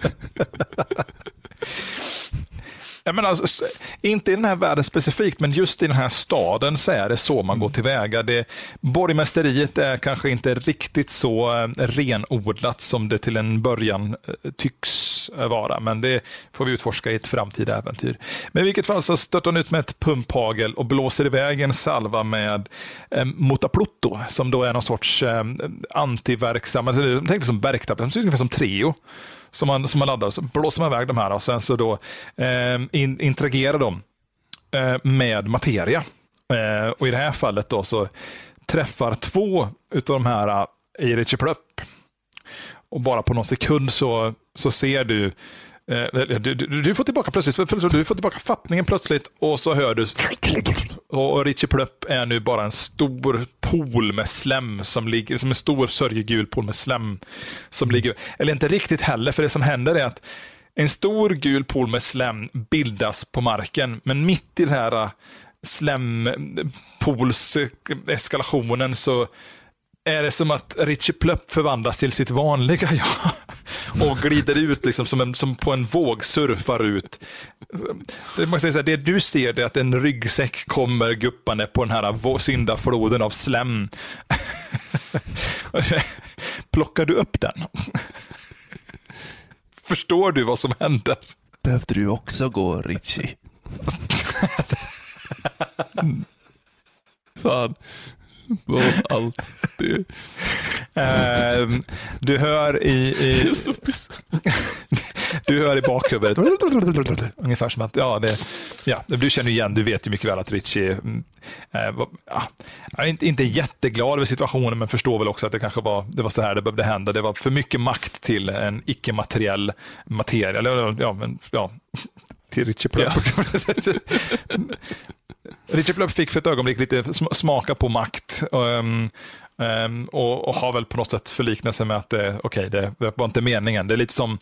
Jag menar, alltså, inte i den här världen specifikt, men just i den här staden så är det så man går tillväga. Det, borgmästeriet är kanske inte riktigt så eh, renodlat som det till en början eh, tycks vara, men det får vi utforska i ett framtida äventyr. Men i vilket fall så stöter han ut med ett pumphagel och blåser iväg en salva med eh, motaplutto, som då är någon sorts eh, antiverksam, alltså, tänk som värktablett, ungefär som Treo som man, som man laddar. Så blåser man iväg de här och sen så då eh, in, interagerar de eh, med materia. Eh, och i det här fallet då så träffar två av de här eh, i Richie Plupp. och bara på någon sekund så, så ser du Eh, du, du, du, får tillbaka plötsligt, du får tillbaka fattningen plötsligt och så hör du och Richie Plupp är nu bara en stor pool med slem som ligger, som en stor sörjegul pool med slem som ligger, eller inte riktigt heller, för det som händer är att en stor gul pool med slem bildas på marken, men mitt i den här äh, slempools-eskalationen så är det som att Richie Plupp förvandlas till sitt vanliga jag och glider ut liksom som, en, som på en våg surfar ut. Man säger så här, det du ser är att en ryggsäck kommer guppande på den här syndafloden av slem. <laughs> Plockar du upp den? Förstår du vad som händer? Behövde du också gå, Richie? Fan var allt det. Uh, du hör i... i du hör i bakhuvudet ungefär som att, ja, det, ja, du känner igen, du vet ju mycket väl att Richie var, ja, inte, inte jätteglad över situationen, men förstår väl också att det kanske var, det var så här det behövde hända. Det var för mycket makt till en icke-materiell materia, eller ja, men, ja till Richie Plupp. Ja. <laughs> Plupp fick för ett ögonblick lite smaka på makt. Um, um, och, och, har väl på något sätt förliknat sig med att det, okay, det, det var inte meningen. Det är lite som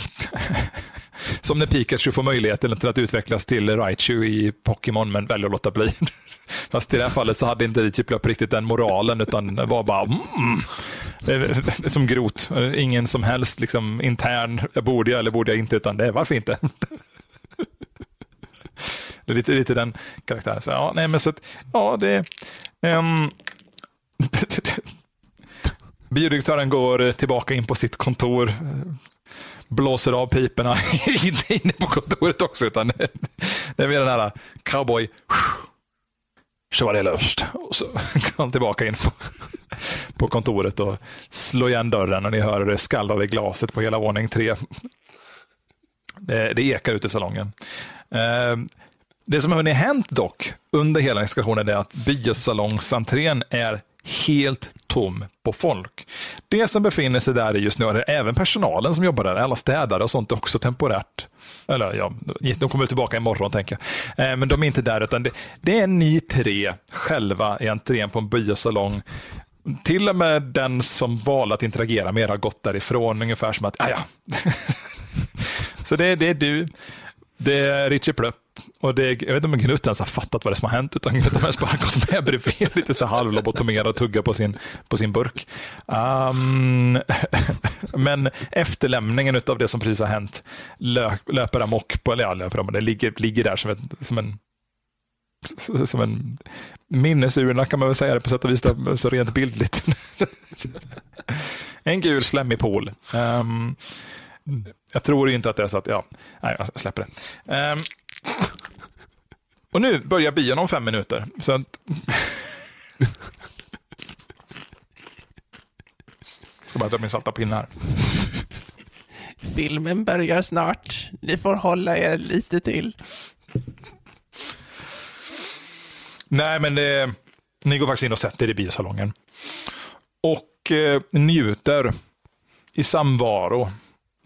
<laughs> som när Pikachu får möjligheten till att utvecklas till Raichu i Pokémon men väljer att låta bli. <laughs> Fast i det här fallet så hade inte det typ Plupp riktigt den moralen utan var bara mm, <laughs> som grot. Ingen som helst liksom, intern, borde jag eller borde jag inte, utan det är varför inte. Det är lite, lite den karaktären. Så, ja, nej, men så att, ja, det... Um, <laughs> biodirektören går tillbaka in på sitt kontor, blåser av piporna, <laughs> inte inne på kontoret också, utan det är mer den här cowboy, så var det löst. Och så går han tillbaka in på, på kontoret och slår igen dörren och ni hör det skallrar i glaset på hela våning tre. Det, det ekar ut i salongen. Eh, det som har hänt dock under hela installationen är att biosalongsentrén är helt tom på folk. Det som befinner sig där just nu är även personalen som jobbar där, alla städare och sånt är också temporärt. Eller ja, de kommer tillbaka imorgon tänker jag. Eh, men de är inte där, utan det, det är ni tre själva i entrén på en biosalong. Till och med den som valde att interagera med er har gått därifrån, ungefär som att, ah, ja. <laughs> Så det, det är du, det är Richie Plupp och det, jag vet inte om Gnut ens har fattat vad det är som har hänt, utan gnutten har mest bara gått med bredvid, <laughs> lite så halvlobotomerad och tugga på sin, på sin burk. Um, <laughs> men efterlämningen av det som precis har hänt löp, löper amok på, eller ja, löper amok, det ligger, ligger där som, ett, som en som en minnesurna kan man väl säga det på sätt och vis, så rent bildligt. <laughs> en gul slemmig pool. Um, ehm, jag tror inte att det är så att, ja, nej, jag släpper det. Um, och nu börjar bion om fem minuter. Så att... ska bara ta min salta pinne här. Filmen börjar snart. Ni får hålla er lite till. Nej, men det, ni går faktiskt in och sätter er i biosalongen. Och eh, njuter i samvaro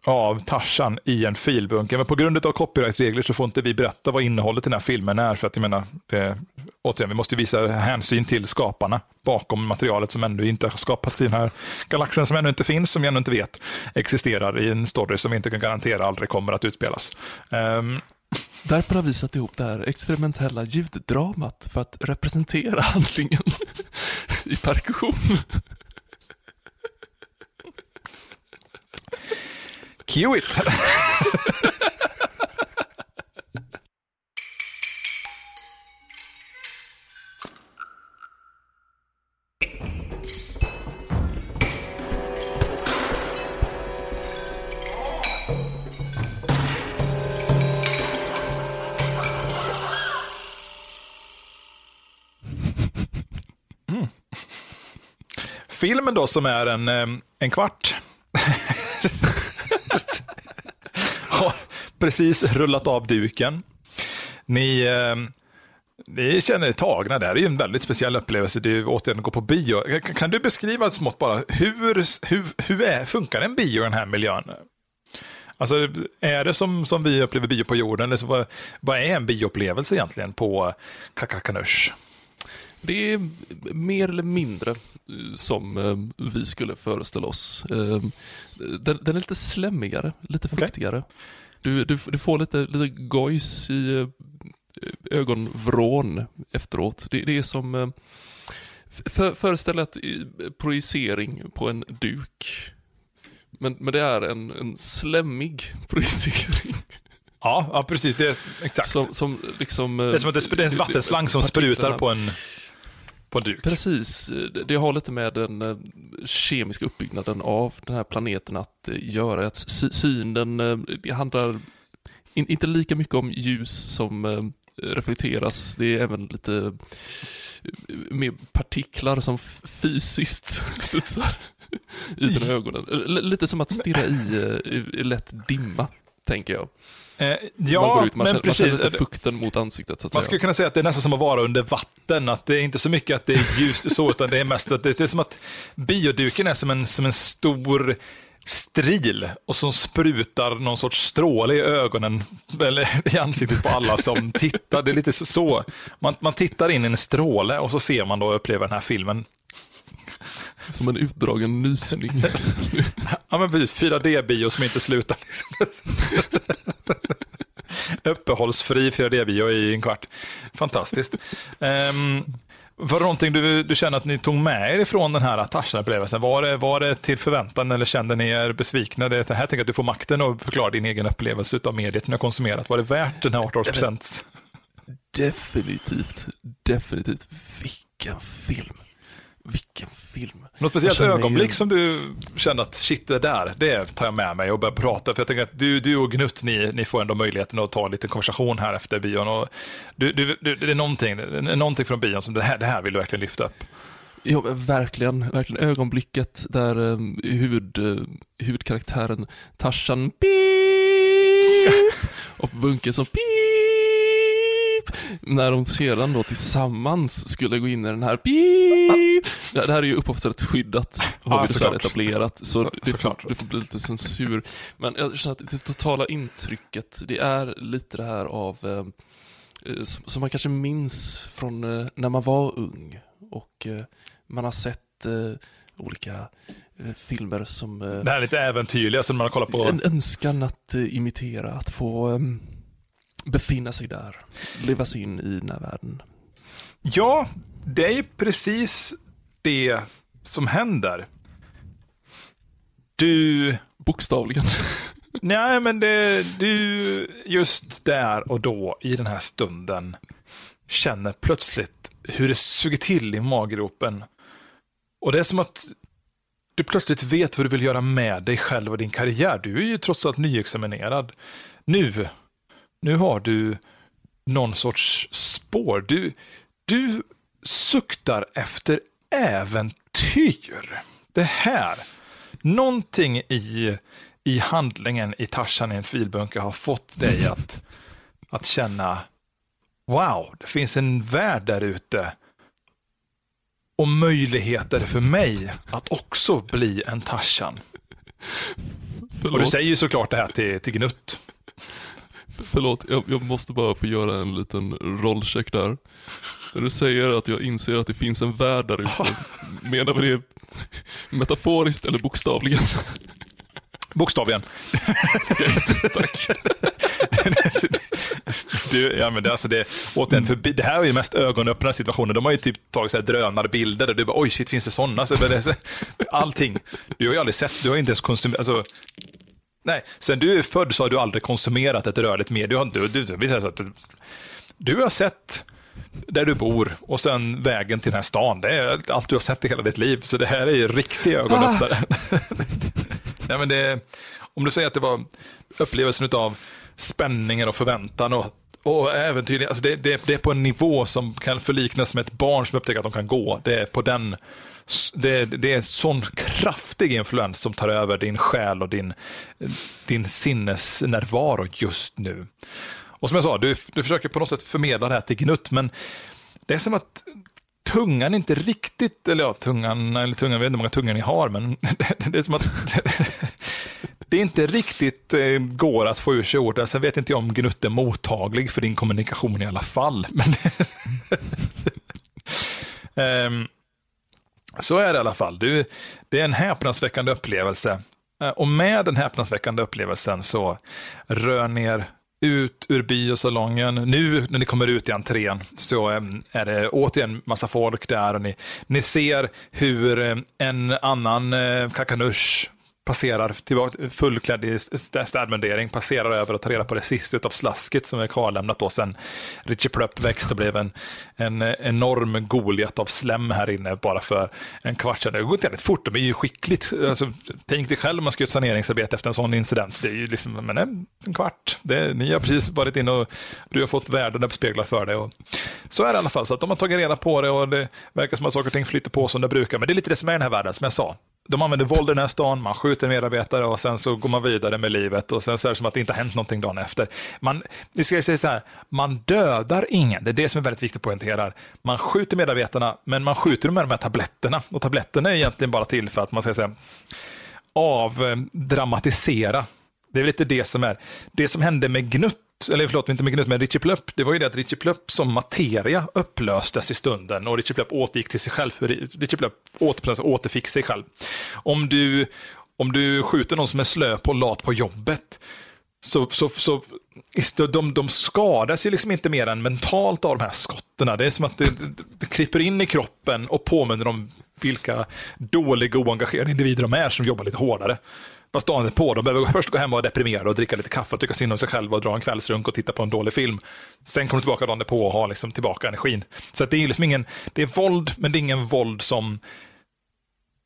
av Tarzan i en filbunke. Men på grund av copyrightregler så får inte vi berätta vad innehållet i den här filmen är. För att jag menar, det, återigen, vi måste visa hänsyn till skaparna bakom materialet som ännu inte har skapats i den här galaxen som ännu inte finns, som vi ännu inte vet existerar i en story som vi inte kan garantera aldrig kommer att utspelas. Um, Därför har vi satt ihop det här experimentella ljuddramat för att representera handlingen <laughs> i perkussion. Cue it! Mm. Filmen då som är en, eh, en kvart har precis rullat av duken. Ni, eh, Ni känner er tagna. Det är en väldigt speciell upplevelse. Det är återigen att gå på bio. Kan, kan du beskriva smått bara, hur, hur, hur är, funkar en bio i den här miljön? Alltså, är det som, som vi upplever bio på jorden? Eller så, vad, vad är en bioupplevelse egentligen på Kakakanush? Det är mer eller mindre eh, som eh, vi skulle föreställa oss. Eh, Den, den är lite slemmigare, lite fuktigare. Du, du, du får lite, lite gojs i eh, ögonvrån efteråt. Det, det är som, eh, för, föreställ ett eh, projicering på en duk. Men, men det är en, en slemmig <laughs> projicering. Ja, ja precis. Det är, exakt. Som, som liksom... det är som att det är en vattenslang som sprutar på en, på en duk. Precis, det- har lite med den eh, kemiska uppbyggnaden av den här planeten att eh, göra. Att sy- synen, eh, handlar in, inte lika mycket om ljus som reflekteras. Det är även lite mer partiklar som fysiskt <laughs> studsar ut genom ögonen. Lite som att stirra i, i, i lätt dimma, tänker jag. Eh, man ja, går ut, man, men känner, man precis. känner lite fukten mot ansiktet, så att Man säga. skulle kunna säga att det är nästan som att vara under vatten, att det är inte så mycket att det är ljust så, utan det är mest att det, det är som att bioduken är som en, som en stor stril och som sprutar någon sorts stråle i ögonen, eller i ansiktet på alla som <laughs> tittar. Det är lite så- så. Man, man tittar in i en stråle och så ser man då och upplever den här filmen. Som en utdragen nysning. <laughs> Ja men precis, 4D-bio som inte slutar. Liksom. <laughs> Uppehållsfri 4D-bio i en kvart. Fantastiskt. Um, var det någonting du, du känner att ni tog med er ifrån den här Tarzan-upplevelsen? Var det, var det till förväntan eller kände ni er besvikna? Det här tänker jag att du får makten att förklara din egen upplevelse av mediet ni har konsumerat. Var det värt den här 18%? Definitivt, definitivt. Vilken film. Vilken film. Något speciellt ögonblick som du kände att shit, det där, det tar jag med mig och börjar prata. För jag tänker att du, du och Gnutt, ni, ni får ändå möjligheten att ta en liten konversation här efter bion. Och du, du, du, det är någonting, någonting från bion som det här, det här vill du verkligen lyfta upp. Ja, verkligen, verkligen ögonblicket där um, huvud, uh, huvudkaraktären Tarzan och Bunke som pip när de sedan då tillsammans skulle gå in i den här pip. Det här är ju upphovsrättsskyddat, har Ja, vi dessvärre etablerat, så det får, såklart. det får bli lite censur. Men jag känner att det totala intrycket, det är lite det här av um, eh, som, som man kanske minns från eh, när man var ung och eh, man har sett eh, olika eh, filmer som eh, Det här är lite äventyrliga som man kollar på. en önskan att eh, imitera, att få befinna sig där, leva sig in i den här världen. Ja, det är ju precis det som händer. Du Bokstavligen. <laughs> Nej, men det, du just där och då i den här stunden känner plötsligt hur det suger till i maggropen. Och det är som att du plötsligt vet vad du vill göra med dig själv och din karriär. Du är ju trots allt nyexaminerad. Nu, nu har du någon sorts spår. Du, du suktar efter äventyr. Det här, någonting i i handlingen i Tarzan i en filbunke har fått dig att, att känna wow, det finns en värld där ute och möjligheter för mig att också bli en Tarzan. Och du säger såklart det här till, till Gnutt. Förlåt jag, jag måste bara få göra en liten rollcheck där. När du säger att jag inser att det finns en värld där ute, menar vi det metaforiskt eller bokstavligen? Bokstavligen. Tack. <laughs> Du, ja, men det, alltså det, återigen, för det här är ju mest ögonöppnande situationer. De har ju typ tagit så här drönarbilder och du bara oj shit, finns det sådana? Så- allting. Du har ju aldrig sett, du har inte ens konsumerat, alltså, nej, sen du är född så har du aldrig konsumerat ett rörligt medium. Du, du, du, du, har sett där du bor och sen vägen till den här stan. Det är allt du har sett i hela ditt liv. Så det här är ju riktig ögonöppnare. <laughs> Nej, men det, om du säger att det var upplevelsen av spänningen och förväntan och, och äventyr. Alltså det, det, det är på en nivå som kan förliknas med ett barn som upptäcker att de kan gå. Det är på den det, det är en sån kraftig influens som tar över din själ och din, din sinnesnärvaro just nu. Och som jag sa, du, du försöker på något sätt förmedla det här till Gnutt, men det är som att tungan inte riktigt, eller ja, tungan, eller tungan, jag vet inte hur många tungor ni har, men <laughs> det är som att <laughs> det inte riktigt eh, går att få ur sig ord. Sen alltså, vet inte jag om Gnutt är mottaglig för din kommunikation i alla fall. Men um, <laughs> så är det i alla fall. Du, det är en häpnadsväckande upplevelse. Eh, och med den häpnadsväckande upplevelsen så rör ner ut ur biosalongen. Nu när ni kommer ut i entrén så ehm, är det återigen massa folk där och ni, ni ser hur eh, en annan eh, kakanush passerar tillbaka, fullklädd i städmundering, passerar över och tar reda på det sista av slasket som är kvarlämnat då sen Richie Plupp växte och blev en, en enorm Goliat av slem här inne bara för en kvart sedan. Det går inte jävligt fort, de är ju skickligt. Alltså, tänk dig själv om man ska göra ett saneringsarbete efter en sån incident. Det är ju liksom, men en, en kvart. Det, ni har precis varit inne och du har fått världen uppspeglad för dig. Och, så är det i alla fall, så att de har tagit reda på det och det verkar som att saker och ting flyter på som det brukar. Men det är lite det som är den här världen, som jag sa de använder våld i den här stan, man skjuter medarbetare och sen så går man vidare med livet och sen så är det som att det inte har hänt någonting dagen efter. Man, vi ska säga så här, man dödar ingen, det är det som är väldigt viktigt att poängtera. Man skjuter medarbetarna, men man skjuter dem med de här tabletterna och tabletterna är egentligen bara till för att man ska säga avdramatisera. Det är lite det som är, det som hände med Gnutt eller förlåt, inte med Gnutt, men Richie Plupp, det var ju det att Richie Plupp som materia upplöstes i stunden och Richie Plupp återgick till sig själv. Richie Plupp åter, återfick sig själv. Om du, om du skjuter någon som är slö på lat på jobbet, så, så, så de, de skadas ju liksom inte mer än mentalt av de här skotten. Det är som att det, det, det kryper in i kroppen och påminner om vilka dåliga, oengagerade individer de är som jobbar lite hårdare. Fast dagen på, de behöver först gå hem och vara deprimerade och dricka lite kaffe och tycka synd om sig själva och dra en kvällsrunk och titta på en dålig film. Sen kommer de tillbaka dagen på och har liksom tillbaka energin. Så att det är liksom ingen, det är våld, men det är ingen våld som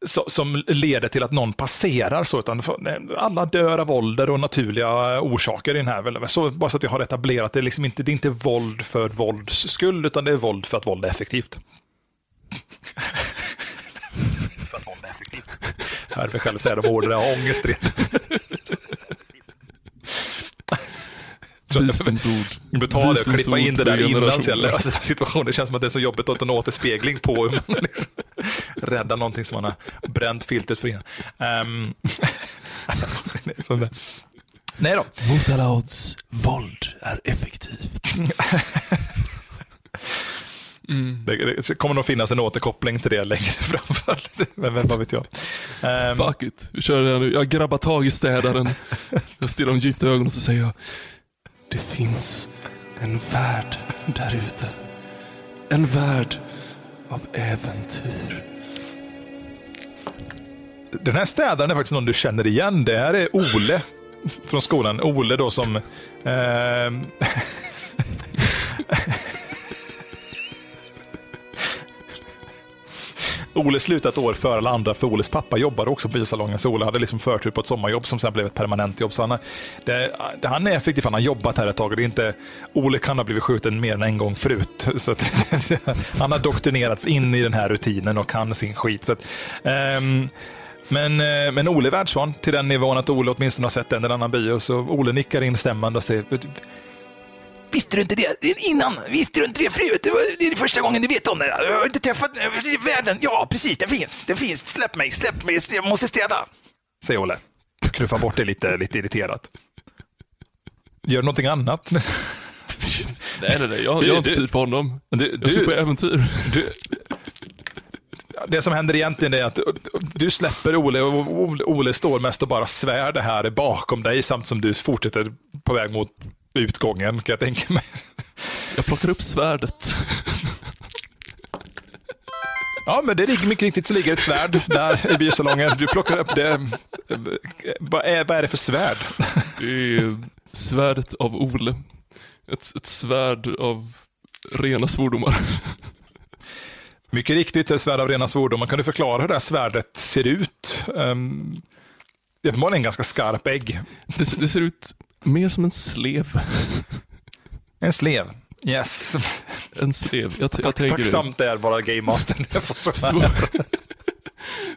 som leder till att någon passerar så, utan alla dör av ålder och naturliga orsaker i den här. Så, bara så att vi har etablerat det, är liksom inte, det är inte våld för vålds skull, utan det är våld för att våld är effektivt. för att våld är effektivt. Hör mig själv säga de orden, jag har ångest redan. Visdomsord. Vi ta det och klippa in det där innan så jag löser situationen. Det känns som att det är så jobbigt att en återspegling på hur man <laughs> liksom räddar någonting som man har bränt filtret för innan. Um, <laughs> Nej då. Mot alla odds, våld är effektivt. <laughs> Mm. Det, det, kommer nog finnas en återkoppling till det längre <laughs> framför. Men vem vad vet jag. Um, Fuck it, vi kör det nu. Jag grabbar tag i städaren. Jag stirrar dem djupt i ögonen och så säger jag det finns en värld där ute. En värld av äventyr. Den här städaren är faktiskt någon du känner igen. Det här är Ole från skolan. Ole då som... Eh, <laughs> Ole slutade ett år före alla andra, för Oles pappa jobbade också på biosalongen, så Ole hade liksom förtur på ett sommarjobb som sen blev ett permanent jobb. Så han, det, han är effektiv, han har jobbat här ett tag det är inte, Ole kan ha blivit skjuten mer än en gång förut. <laughs> Så att, <laughs> han har doktrinerats in i den här rutinen och kan sin skit. Så att, um, men, eh, men Ole är världsvan till den nivån att Ole åtminstone har sett en eller annan bio. Så Ole nickar instämmande och säger Visste du inte det innan? Visste du inte det förut? Det, var, det är första gången du vet om det. Jag har inte träffat världen. Ja, precis, den finns. Den finns. Släpp mig, släpp mig. Jag måste städa. Säger Olle. Knuffar bort det lite, lite irriterat. Gör någonting annat. nej, nej, nej. Jag, jag har inte tid för honom. Du, jag ska på äventyr. Du, det som händer egentligen är att du släpper Ole och Ole står mest och bara svär det här bakom dig samt som du fortsätter på väg mot utgången kan jag tänka mig. Jag plockar upp svärdet. Ja, men det ligger mycket riktigt så ligger ett svärd där i biosalongen. Du plockar upp det. Vad är, vad är det för svärd? Det är svärdet av Ole. Ett, ett svärd av rena svordomar. Mycket riktigt, ett svärd av rena svordomar. Kan du förklara hur det här svärdet ser ut? Um, det är uppenbarligen en ganska skarp ägg. Det, det ser ut Mer som en slev. <laughs> En slev, yes. <laughs> En slev. Jag, jag Tack, tacksamt det är bara Game Master. Svor...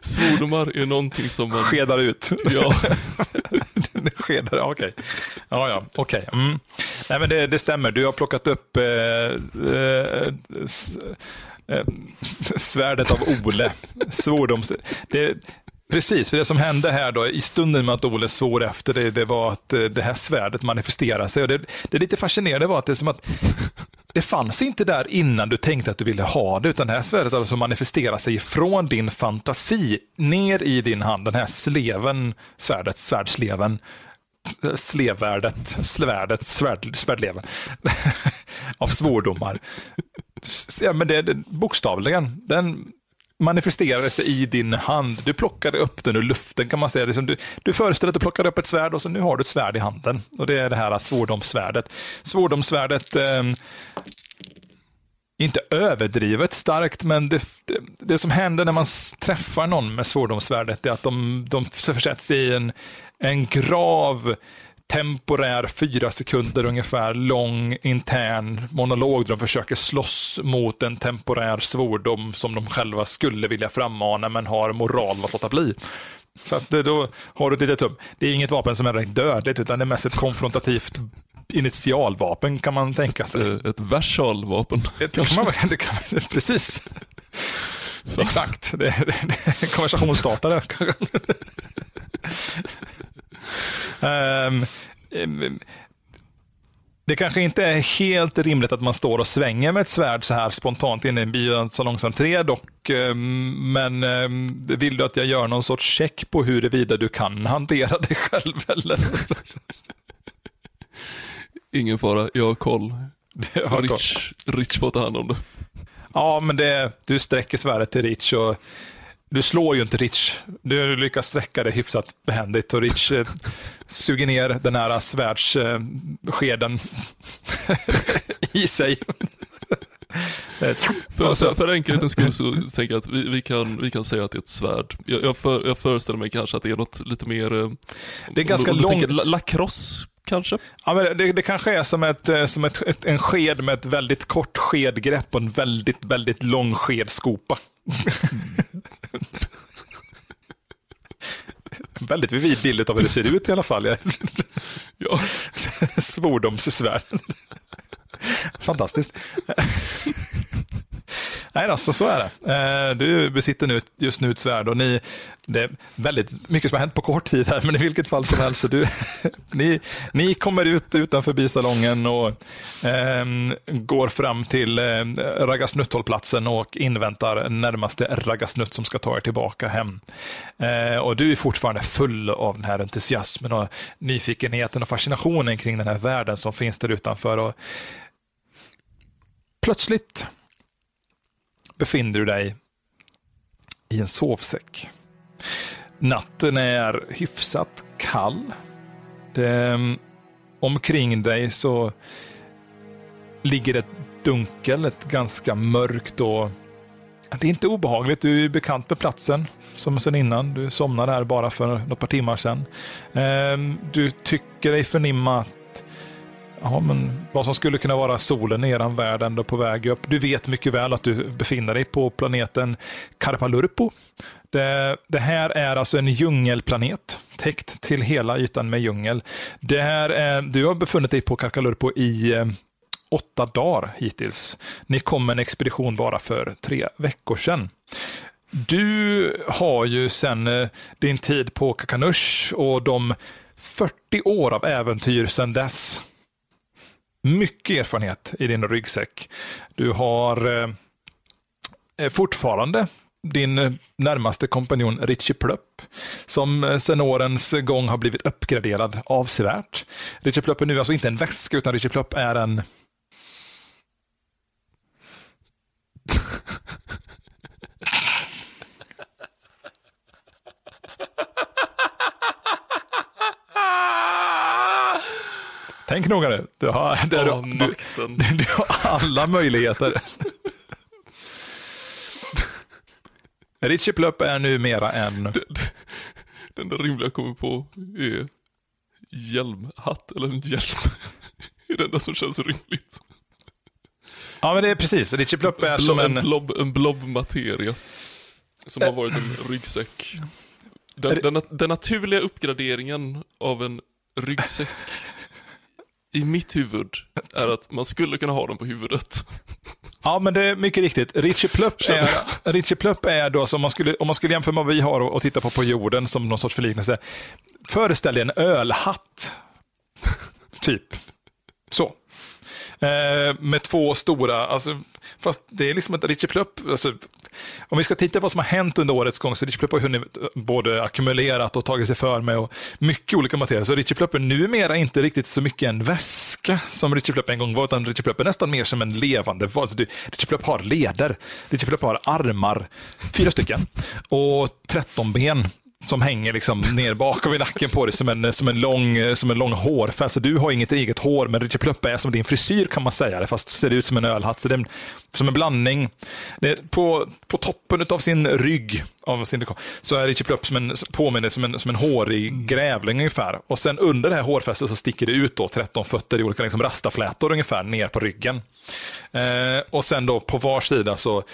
<laughs> Svordomar är någonting som man... Skedar ut. Ja. Skedar, okej. Okay. Ja, ja, okej. Okay. Mm. Nej, men det, det stämmer. Du har plockat upp eh, eh, s, eh, svärdet av Ole. Svordoms... Det, precis, för det som hände här då i stunden med att Ole svor efter det, det var att eh, det här svärdet manifesterade sig. Och det, det lite fascinerande var att det är som att det fanns inte där innan du tänkte att du ville ha det, utan det här svärdet alltså manifesterar sig från din fantasi ner i din hand. Den här sleven, svärdet, svärdsleven, slevvärdet, svärdet, svärd, svärdleven <laughs> av svordomar. Ja, men det, det, bokstavligen, den manifesterade sig i din hand. Du plockade upp den ur luften kan man säga. Liksom, du, du föreställer att du plockade upp ett svärd och så nu har du ett svärd i handen. Och det är det här svordomssvärdet. Svordomssvärdet eh, inte överdrivet starkt, men det, det, det, som händer när man träffar någon med svordomssvärdet är att de, de försätts i en, en grav temporär, fyra sekunder ungefär lång intern monolog där de försöker slåss mot en temporär svordom som de själva skulle vilja frammana men har moral att låta bli. Så att då har du ett litet tubb. Det är inget vapen som är direkt dödligt utan det är mest ett konfrontativt initialvapen kan man tänka sig. Eh, Ett versalvapen. Det kan man, det kan man, precis. Exakt, det är, det är konversationsstartare. Um, um, det kanske inte är helt rimligt att man står och svänger med ett svärd så här spontant inne i en biosalongsentré dock. um, Men vill du att jag gör någon sorts check på huruvida du kan hantera det själv eller? Ingen fara, jag har koll. Jag har koll. Rich, Rich får ta hand om det. Ja, men det, du sträcker svärdet till Rich och du slår ju inte Rich. Du lyckas sträcka det hyfsat behändigt och Rich eh, suger ner den här svärdsskeden eh, <laughs> i sig. För, för, för enkelhetens skull så tänker jag att vi, vi, kan, vi kan säga att det är ett svärd. Jag, jag, för, jag föreställer mig kanske att det är något lite mer... eh, Det är ganska om du lång- tänker la- Lacrosse kanske? Ja, men det, det kanske är som, ett, eh, som ett, ett, en sked med ett väldigt kort skedgrepp och en väldigt, väldigt lång skedskopa. <laughs> väldigt vivid bild av hur det ser ut i alla fall. Ja. <laughs> Svordomssvärd. Fantastiskt. Nej alltså, så, är det. Eh, du besitter nu, just nu ett svärd och ni, det är väldigt mycket som har hänt på kort tid här, men i vilket fall som helst, du, <laughs> ni, ni kommer ut utanför bisalongen och eh, går fram till eh, Raggasnutthållplatsen och inväntar närmaste Raggasnutt som ska ta er tillbaka hem. Eh, och du är fortfarande full av den här entusiasmen och nyfikenheten och fascinationen kring den här världen som finns där utanför. Och plötsligt befinner du dig i en sovsäck. Natten är hyfsat kall. Det, ehm, omkring dig så ligger ett dunkel, ett ganska mörkt och det är inte obehagligt. Du är bekant med platsen som sen innan. Du somnade här bara för något par timmar sedan. Ehm, du tycker dig förnimma att Ja, men vad som skulle kunna vara solen i eran värld ändå på väg upp. Du vet mycket väl att du befinner dig på planeten Karpalurpo. Det, det här är alltså en djungelplanet, täckt till hela ytan med djungel. Det här är, du har befunnit dig på Karpalurpo i eh, åtta dagar hittills. Ni kom med en expedition bara för tre veckor sedan. Du har ju sedan eh, din tid på Kakanush och de 40 år av äventyr sedan dess mycket erfarenhet i din ryggsäck. Du har eh, fortfarande din eh, närmaste kompanjon Richie Plupp, som eh, sedan årens gång har blivit uppgraderad avsevärt. Richie Plupp är nu alltså inte en väska, utan Richie Plupp är en <laughs> Tänk noga nu. Du har, där Åh, du, makten. du, <laughs> du har alla möjligheter. Richie Plupp är numera en... Det enda rimliga jag kommer på är hjälmhatt eller en hjälm. <laughs> Det är det enda som känns rimligt. Ja, men det är precis. Richie Plupp är som Blob, en, en... blob, en blobmateria. Som har varit en ryggsäck. Den, den, den naturliga uppgraderingen av en ryggsäck i mitt huvud är att man skulle kunna ha dem på huvudet. Ja, men det är mycket riktigt. Richie Plupp är, Richie Plupp är då, som man skulle, om man skulle jämföra med vad vi har och, och titta på på jorden som någon sorts förliknelse, föreställ dig en ölhatt. typ. Så. Eh, med två stora, alltså, fast det är liksom att Richie Plupp, alltså, om vi ska titta på vad som har hänt under årets gång, så Richie Plupp har hunnit eh, både ackumulerat och tagit sig för med och mycket olika material. Så Richie Plupp är numera inte riktigt så mycket en väska som Richie Plupp en gång var, utan Richie Plupp är nästan mer som en levande alltså, Richie Plupp har leder, Richie Plupp har armar, fyra stycken, och 13 ben som hänger liksom ner bakom i nacken på dig som en, som en lång, som en lång hårfäst. Du har inget eget hår, men Richie Pluppa är som din frisyr kan man säga, fast ser ut som en ölhatt. Så det är som en blandning. på, på toppen av sin rygg av sin så är Richie Plupp som en, påminner som en, som en hårig grävling ungefär. Och sen under det här hårfästet så sticker det ut då 13 fötter i olika liksom rastaflätor ungefär ner på ryggen. Eh, och sen då på var sida så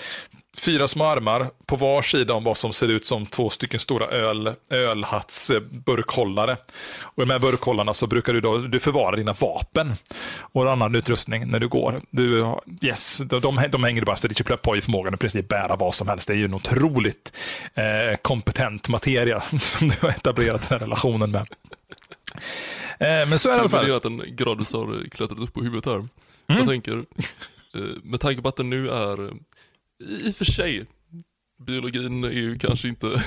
fyra små armar på var sida om vad som ser ut som två stycken stora öl, ölhattsburkhållare. Och här burkhållarna så brukar du, då, du förvara dina vapen och annan utrustning när du går. Du, yes, de, de, de hänger bara så Richie Plepp har ju förmågan att precis bära vad som helst. Det är ju en otroligt eh, kompetent materia <laughs> som du har etablerat den här relationen med. Eh, men så är det i alla fall. Det att en gradvis har klättrat upp på huvudet här. Mm. Jag tänker, eh, med tanke på att den nu är i och för sig, biologin är ju kanske inte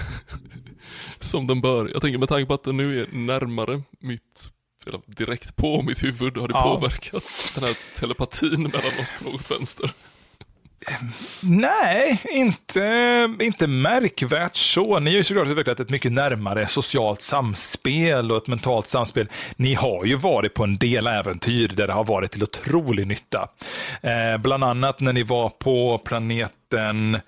<laughs> som den bör. Jag tänker med tanke på att den nu är närmare mitt, eller direkt på mitt huvud, har det ja. påverkat den här telepatin mellan oss på något vänster? Nej, inte, inte märkvärt så. Ni har ju såklart utvecklat ett mycket närmare socialt samspel och ett mentalt samspel. Ni har ju varit på en del äventyr där det har varit till otrolig nytta. Eh, bland annat när ni var på planeten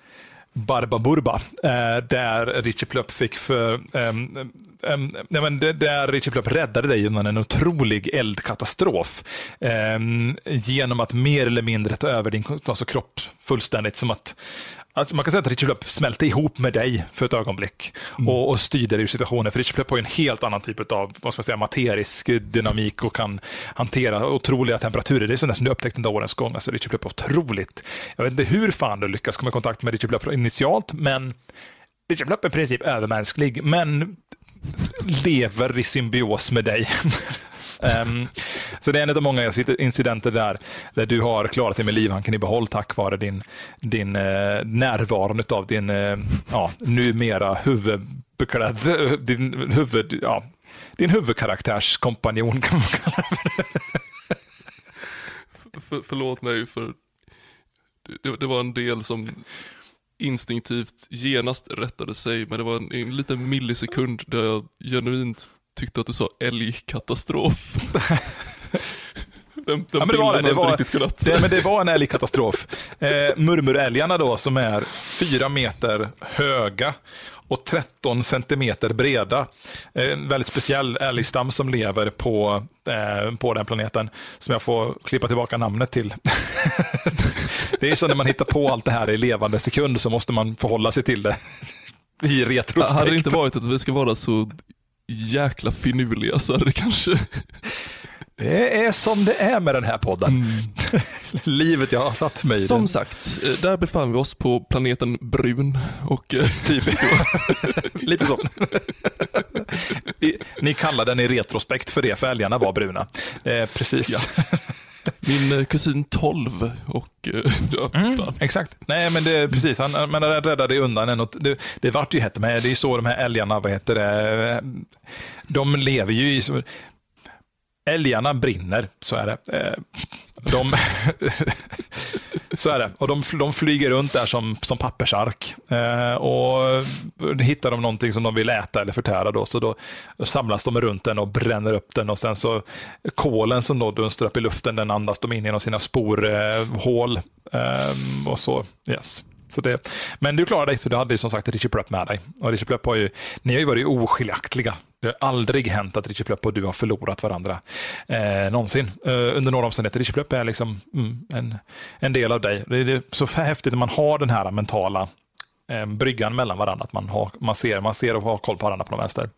Barbaburba, eh, där Richie Plupp fick för, um, um, ja, men där Richie Plupp räddade dig undan en otrolig eldkatastrof um, genom att mer eller mindre ta över din alltså, kropp fullständigt. Som att Alltså man kan säga att Richard Plupp smälte ihop med dig för ett ögonblick mm. och, och styrde dig ur situationen. För Richard Plupp har en helt annan typ av vad ska man säga, materisk dynamik och kan hantera otroliga temperaturer. Det är sånt som du upptäckt under årens gång. Alltså Richard Plupp är otroligt. Jag vet inte hur fan du lyckas komma i kontakt med Richard Plupp initialt, men Richard Plupp är i princip övermänsklig, men lever i symbios med dig. <laughs> Um, så det är en av många incidenter där, där du har klarat dig med livhanken i behåll tack vare din, din uh, närvaron av din uh, ja, numera huvudbeklädd, din, huvud, ja, din huvudkaraktärskompanjon kan man kalla det. för, förlåt mig för det, det var en del som instinktivt genast rättade sig, men det var en, en liten millisekund där jag genuint tyckte att du sa älgkatastrof. <laughs> Den, den ja, men det var det. Det var, kunnat... det, men det var en älgkatastrof. Eh, murmurälgarna då som är fyra meter höga och 13 centimeter breda. En väldigt speciell älgstam som lever på, eh, på den planeten som jag får klippa tillbaka namnet till. <laughs> det är så när man hittar på allt det här i levande sekund så måste man förhålla sig till det <laughs> i retrospekt. Hade det inte varit att vi ska vara så jäkla finurliga så är det kanske... <laughs> Det är som det är med den här podden. Mm. <laughs> Livet jag har satt mig i. Som sagt, eh, där befann vi oss på planeten Brun och... Eh, <laughs> typ. Lite så. Ni kallar den i retrospekt för det, för älgarna var bruna. Eh, precis. Ja. Min eh, kusin 12 och eh, <laughs> mm, Exakt. Nej, men det, precis. Han, men han räddade undan. En, det, det vart ju hett med. Det är så de här älgarna, vad heter det, de lever ju i... Älgarna brinner, så är det. De, <laughs> så är det. Och de, de flyger runt där som, som pappersark. Eh, och hittar de någonting som de vill äta eller förtära då, så då samlas de runt den och bränner upp den och sen så kolen som då dunstrar upp i luften, den andas de in genom sina sporhål. Eh, eh, och så, yes. Så det, men du klarade dig, för du hade ju som sagt Richie Plupp med dig. Och Richie Plupp har ju, ni har ju varit oskiljaktiga. Det har aldrig hänt att Richie Plupp och du har förlorat varandra eh, någonsin. Eh, under några omständigheter. Richie Plupp är liksom mm, en, en del av dig. Det är så häftigt när man har den här mentala eh, bryggan mellan varandra. Att man, har, man, ser, man ser och har koll på varandra på de vänster.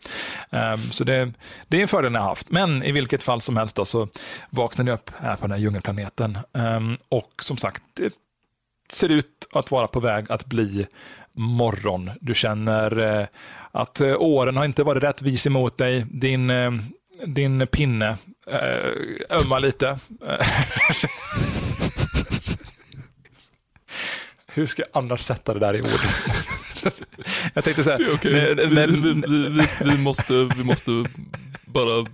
Um, så det, det är en fördel jag har haft. Men i vilket fall som helst då, så vaknade jag upp här på den här djungelplaneten. Um, och som sagt, det ser ut att vara på väg att bli morgon. Du känner eh, att eh, åren har inte varit rättvis emot dig. Din, eh, din pinne eh, ömmar lite. <laughs> Hur ska jag annars sätta det där i ord? <laughs> jag tänkte så här, okej. när- Vi, vi, vi, vi, måste, vi måste bara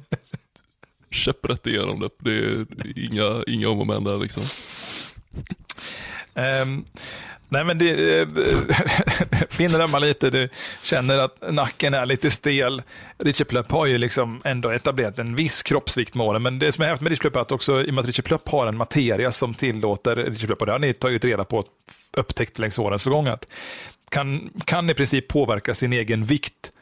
käpprätt igenom det. Det är inga, inga om och men där liksom. Ehm, nej men det eh, <laughs> äh, pinnen lite, du känner att nacken är lite stel. Richie Plupp har ju liksom ändå etablerat en viss kroppsvikt med åren, men det som är häftigt med Richie Plupp är att också i och med att Richie Plupp har en materia som tillåter Richie Plupp, och det har ni tagit reda på, upptäckt längs årens gång, att kan, kan i princip påverka sin egen vikt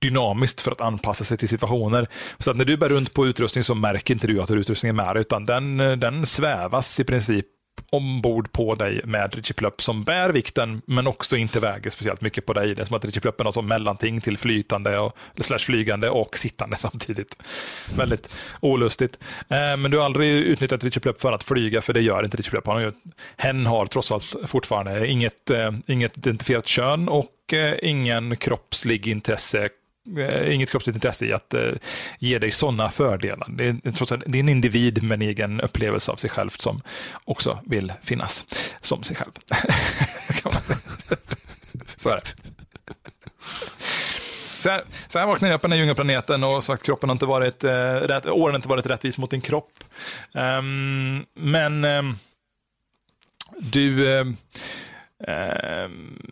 dynamiskt för att anpassa sig till situationer. Så att när du bär runt på utrustning så märker inte du att utrustningen är med, utan den, eh, den svävas i princip ombord på dig med Richie Plupp som bär vikten men också inte väger speciellt mycket på dig. Det är som att Richie Plupp är något som mellanting till flytande och, slash flygande och sittande <laughs> samtidigt. Väldigt olustigt. Eh, men du har aldrig utnyttjat Richie Plupp för att flyga för det gör inte Richie Plupp. Han har ju, hen har trots allt fortfarande inget, eh, inget identifierat kön och eh, ingen kroppslig intresse Eh, inget kroppsligt intresse i att eh, ge dig sådana fördelar. Det är, trots allt, det är en individ med en egen upplevelse av sig själv som också vill finnas som sig själv. <laughs> Så är det. Så här, vaknade jag upp på den här djungelplaneten och sagt kroppen har inte varit, eh, rätt, åren har inte varit rättvis mot din kropp. Um, men ehm, du, eh,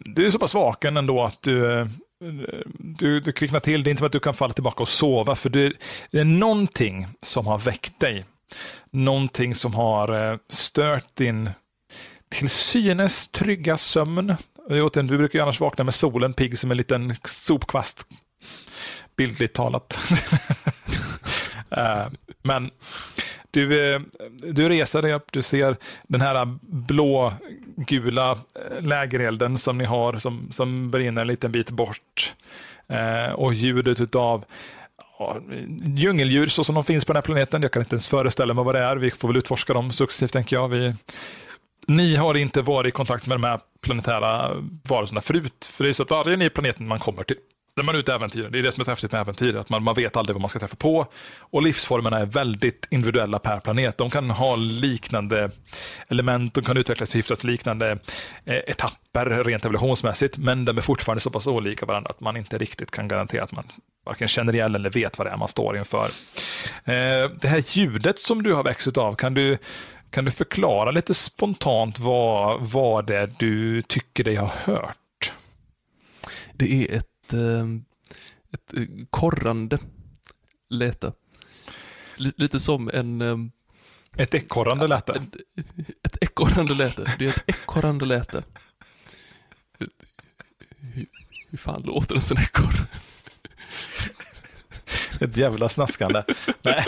du är så pass vaken ändå att du, eh, du, du kvicknar till. Det är inte som att du kan falla tillbaka och sova, för det, det är någonting som har väckt dig. Någonting som har eh, stört din till synes trygga sömn. Återigen, Du brukar ju annars vakna med solen pigg som en liten sopkvast. Bildligt talat. <laughs> Eh, men du, eh, du reser dig upp, du ser den här blå gula eh, lägerelden som ni har som, som brinner en liten bit bort. Eh, Och ljudet utav ja, djungeldjur så som de finns på den här planeten. Jag kan inte ens föreställa mig vad det är. Vi får väl utforska dem successivt tänker jag. Vi, ni har inte varit i kontakt med de här planetära varelserna förut. För det är så att varje ny planet man kommer till, när man ut äventyren. det är det som är så häftigt med äventyr, att man, man vet aldrig vad man ska träffa på. Och livsformerna är väldigt individuella per planet. De kan ha liknande element, de kan utvecklas i hyfsat liknande eh, etapper rent evolutionsmässigt, men de är fortfarande så pass olika varandra att man inte riktigt kan garantera att man varken känner igen eller vet vad det är man står inför. Eh, det här ljudet som du har växt av, kan du kan du förklara lite spontant vad, vad det är du tycker dig ha hört? Det är ett, eh, ett eh, korrande läte. Li- Lite som en... eh, Ett ekorrande lät det. Ett, ett ekorrande läte. Det är ett ekorrande läte. Hur, hur fan låter en sån ekorre? Ett jävla snaskande. Nej,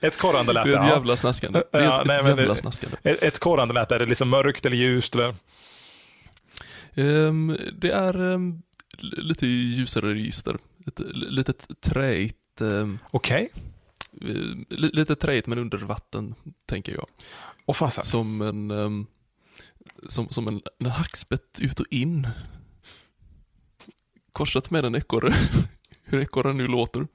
ett korrande Det läte. är ett jävla snaskande. Det är Ja, ett, nej, ett men det- jävla snaskande. Ett, ett korrande läte, är det liksom mörkt eller ljust? Eller? Ehm, det är um, lite ljusare register. Ett litet träigt, um, Okej, lite träigt men under vatten, tänker jag. och fasen. Som en, ehm, som, som en, en hackspett ut och in. Korsat med en ekorre. <laughs> Hur ekorren nu låter.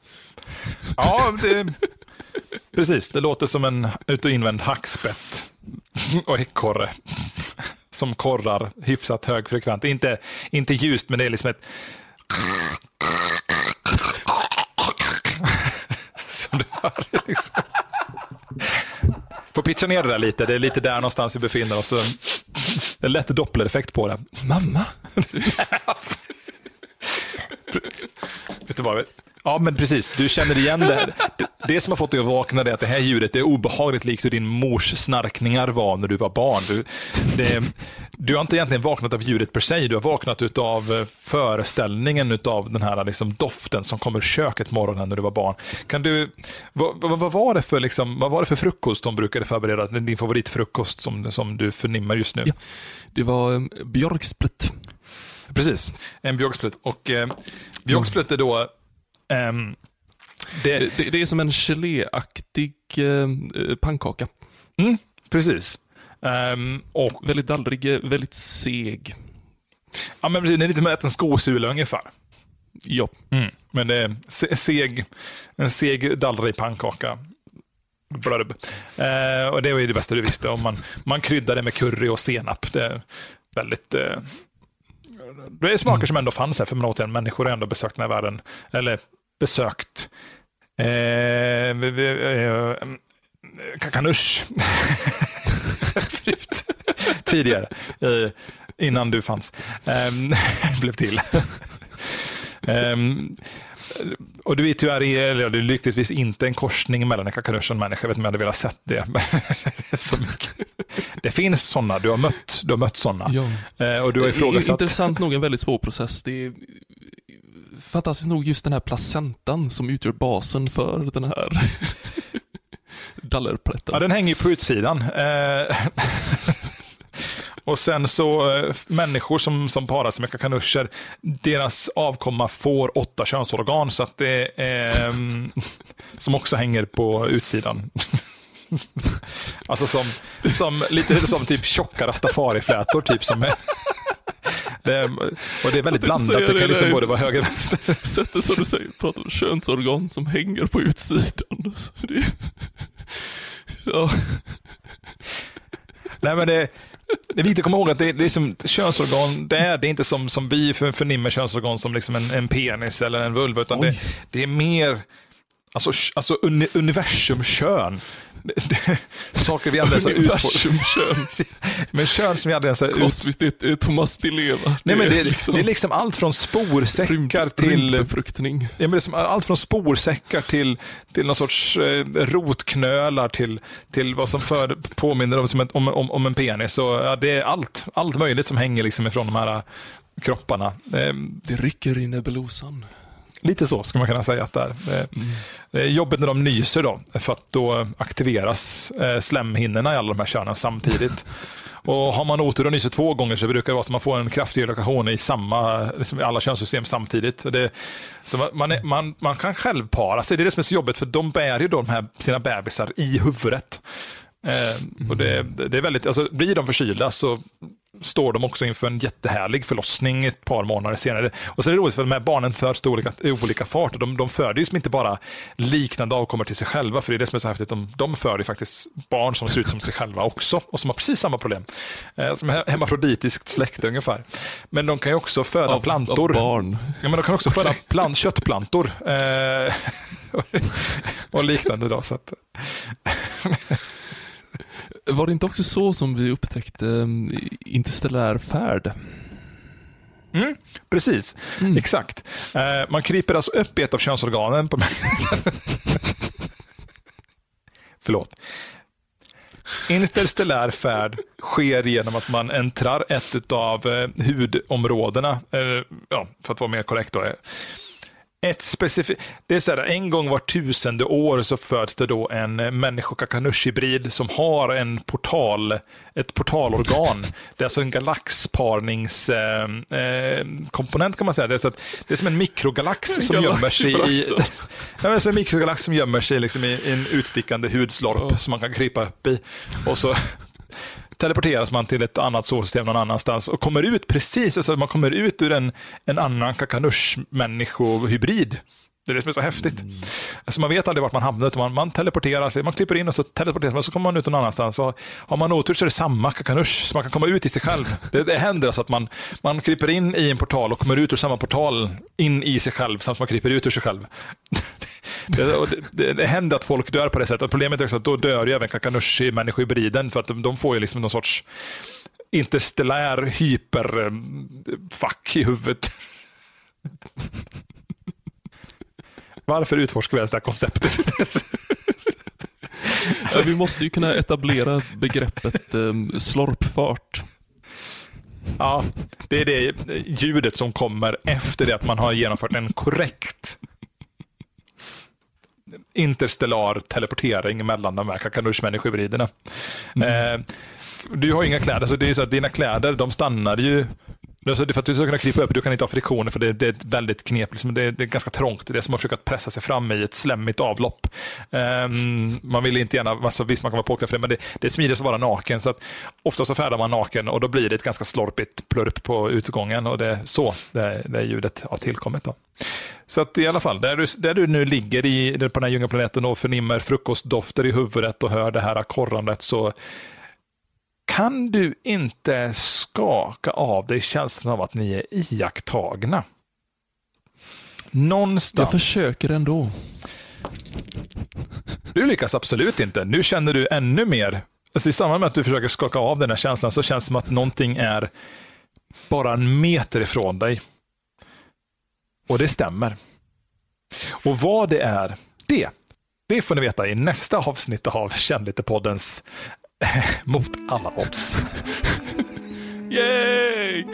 Ja, det, <laughs> precis. Det låter som en ut och invänd hackspett <laughs> och ekorre som korrar hyfsat högfrekvent. Inte, inte ljust, men det är liksom ett... Som du hör. Liksom. Får pitcha ner det där lite. Det är lite där någonstans vi befinner oss. Det är lätt dopplereffekt på det. Mamma! <laughs> Vet du vad? Ja, men precis. Du känner igen det. Det, det som har fått dig att vakna är att det här ljudet är obehagligt likt hur din mors snarkningar var när du var barn. Du, det, du har inte egentligen vaknat av ljudet per se, du har vaknat av föreställningen av den här liksom, doften som kommer ur köket morgonen när du var barn. Kan du, vad, vad, var det för, liksom, vad var det för frukost de brukade förbereda? Din favoritfrukost som, som du förnimmar just nu? Ja. Det var um, björksplit. precis. En björksplutt. Och eh, björksplutt är då ehm, det, Det, det, är som en geléaktig eh, pannkaka. mm, precis. Ehm, och Väldigt dallrig, eh, väldigt seg. ja, men precis, det är lite som att äta en skosula ungefär. Ja, Mm. Men det är se- seg, en seg dallrig pannkaka. Blurb. Eh, och det var ju det bästa du visste. Om man, man kryddar det med curry och senap. Det är väldigt... Eh, det är smaker som ändå fanns här för år sedan. Människor har ändå besökt den här världen. Eller besökt eh, eh, Kakanush. <laughs> Förut. Tidigare. Eh, innan du fanns. Eh, <laughs> blev till. Och du är det, eller det är lyckligtvis inte en korsning mellan en kakanush och en människa. Jag vet inte om jag hade velat sett det. <laughs> Det, det finns sådana, du har mött, du har mött sådana. ja. Eh, och du har I- ifrågasatt. Intressant nog en väldigt svår process. Det är fantastiskt nog just den här placentan som utgör basen för den här <laughs> dallerplätten. Ja, den hänger ju på utsidan. <laughs> Och sen så eh, människor som, som parar sig med kakanuscher, deras avkomma får åtta könsorgan så att det är, ehm, <laughs> som också hänger på utsidan. <laughs> alltså som, som, lite som typ tjocka rastafariflätor typ som är, <laughs> det är, och det är väldigt blandat, det kan liksom det både vara höger och vänster. Sättet som du säger, pratar om könsorgan som hänger på utsidan. Det, ja, Nej, men det, det är viktigt att komma ihåg att det, är som könsorgan, det är, det är inte som, som vi för, förnimmer könsorgan som liksom en, en penis eller en vulva, utan det, det är mer alltså, alltså uni, universum kön. Det, <laughs> det, saker vi aldrig ens har utforskat. universum kön. <laughs> Men kön som vi aldrig ens har ut... Det är Thomas Di Leva. Nej, men det, liksom det är liksom allt från sporsäckar till... rymdbefruktning. Ja, men det är som allt från sporsäckar till, till någon sorts eh, rotknölar till, till vad som för, påminner om, som ett, om, om, om en penis. Och, ja, det är allt, allt möjligt som hänger liksom ifrån de här eh, kropparna. Eh, Det rycker i nebulosan. Lite så skulle man kunna säga att det är. Eh, Det är jobbigt när de nyser då, för att då aktiveras eh, slemhinnorna i alla de här könen samtidigt. <laughs> Och har man otur och nyser två gånger så brukar det vara så att man får en kraftig irritation i samma, liksom i alla könssystem samtidigt. Så Det, så man- är, man, man kan själv para sig, det är det som är så jobbigt för de bär ju de här, sina bebisar i huvudet. Eh, och det, det är väldigt, alltså, blir de förkylda så står de också inför en jättehärlig förlossning ett par månader senare. Och så är det roligt för de här barnen föds i olika, olika fart. Och de, de föder ju som inte bara liknande avkommor till sig själva, för det är det som är så häftigt. De, de föder faktiskt barn som ser ut som sig själva också och som har precis samma problem. Eh, som är hermafroditiskt släkte ungefär. Men de kan ju också föda Av, plantor. av barn. Ja, men de kan också föda plant, köttplantor. Eh, <laughs> och liknande. Då, så att, Var det inte också så som vi upptäckte um, interstellär färd? Mm, precis, Mm. exakt. Eh, man kryper alltså upp i ett av könsorganen. På <laughs> Förlåt. Interstellär färd sker genom att man äntrar ett av eh, hudområdena, eh, ja, för att vara mer korrekt. Då, eh, ett specifikt, det är så här, en gång var tusende år så föds det då en människo-kakanush-hybrid som har en portal, ett portalorgan. Det är alltså en galaxparningskomponent eh, eh, kan man säga. Det är, så att, det är som en mikrogalax som gömmer sig i. <laughs> Ja, men som en mikrogalax som gömmer sig liksom i, i en utstickande hudslorp Ja. som man kan krypa upp i. Och så teleporteras man till ett annat solsystem någon annanstans och kommer ut precis, alltså man kommer ut ur en, en annan kakanush-människohybrid. Det är det som är så häftigt. Alltså man vet aldrig vart man hamnar, utan man, man teleporterar sig. Man klipper in och så teleporterar man, så kommer man ut någon annanstans. Så har man otur så är det samma kakanush, så man kan komma ut i sig själv. Det, det händer alltså att man, man kryper in i en portal och kommer ut ur samma portal in i sig själv, samtidigt som man kryper ut ur sig själv. <laughs> Det, och det, det, det händer att folk dör på det sättet. Problemet är också att då dör ju även kakanushi människohybriden för att de, de får ju liksom någon sorts interstellär hyperfack i huvudet. <laughs> Varför utforskar vi ens det här konceptet? <laughs> Så vi måste ju kunna etablera begreppet um, slorpfart. ja, det är det ljudet som kommer efter det att man har genomfört en korrekt interstellar teleportering mellan de här kakanush-människohybriderna. Eh, du har inga kläder, så det är så att dina kläder de stannar ju Alltså, för att du ska kunna krypa upp, du kan inte ha friktioner för det, det är väldigt knepigt. Liksom, det, det, är ganska trångt. Det är som att försöka pressa sig fram i ett slemmigt avlopp. Um, man vill inte gärna, alltså, visst man kan vara påklädd för det, men det, det är smidigast att vara naken. Så att ofta så färdar man naken och då blir det ett ganska slorpigt plurp på utgången och det är så det, det ljudet har tillkommit. Då. Så att i alla fall, där du, där du nu ligger i, på den här djungelplaneten och förnimmer frukostdofter i huvudet och hör det här korrandet så kan du inte skaka av dig känslan av att ni är iakttagna? Någonstans. Jag försöker ändå. Du lyckas absolut inte. Nu känner du ännu mer. Alltså I samband med att du försöker skaka av den här känslan så känns det som att någonting är bara en meter ifrån dig. Och det stämmer. Och vad det är, det, det får ni veta i nästa avsnitt av Känn lite-poddens Mot alla odds. Yay!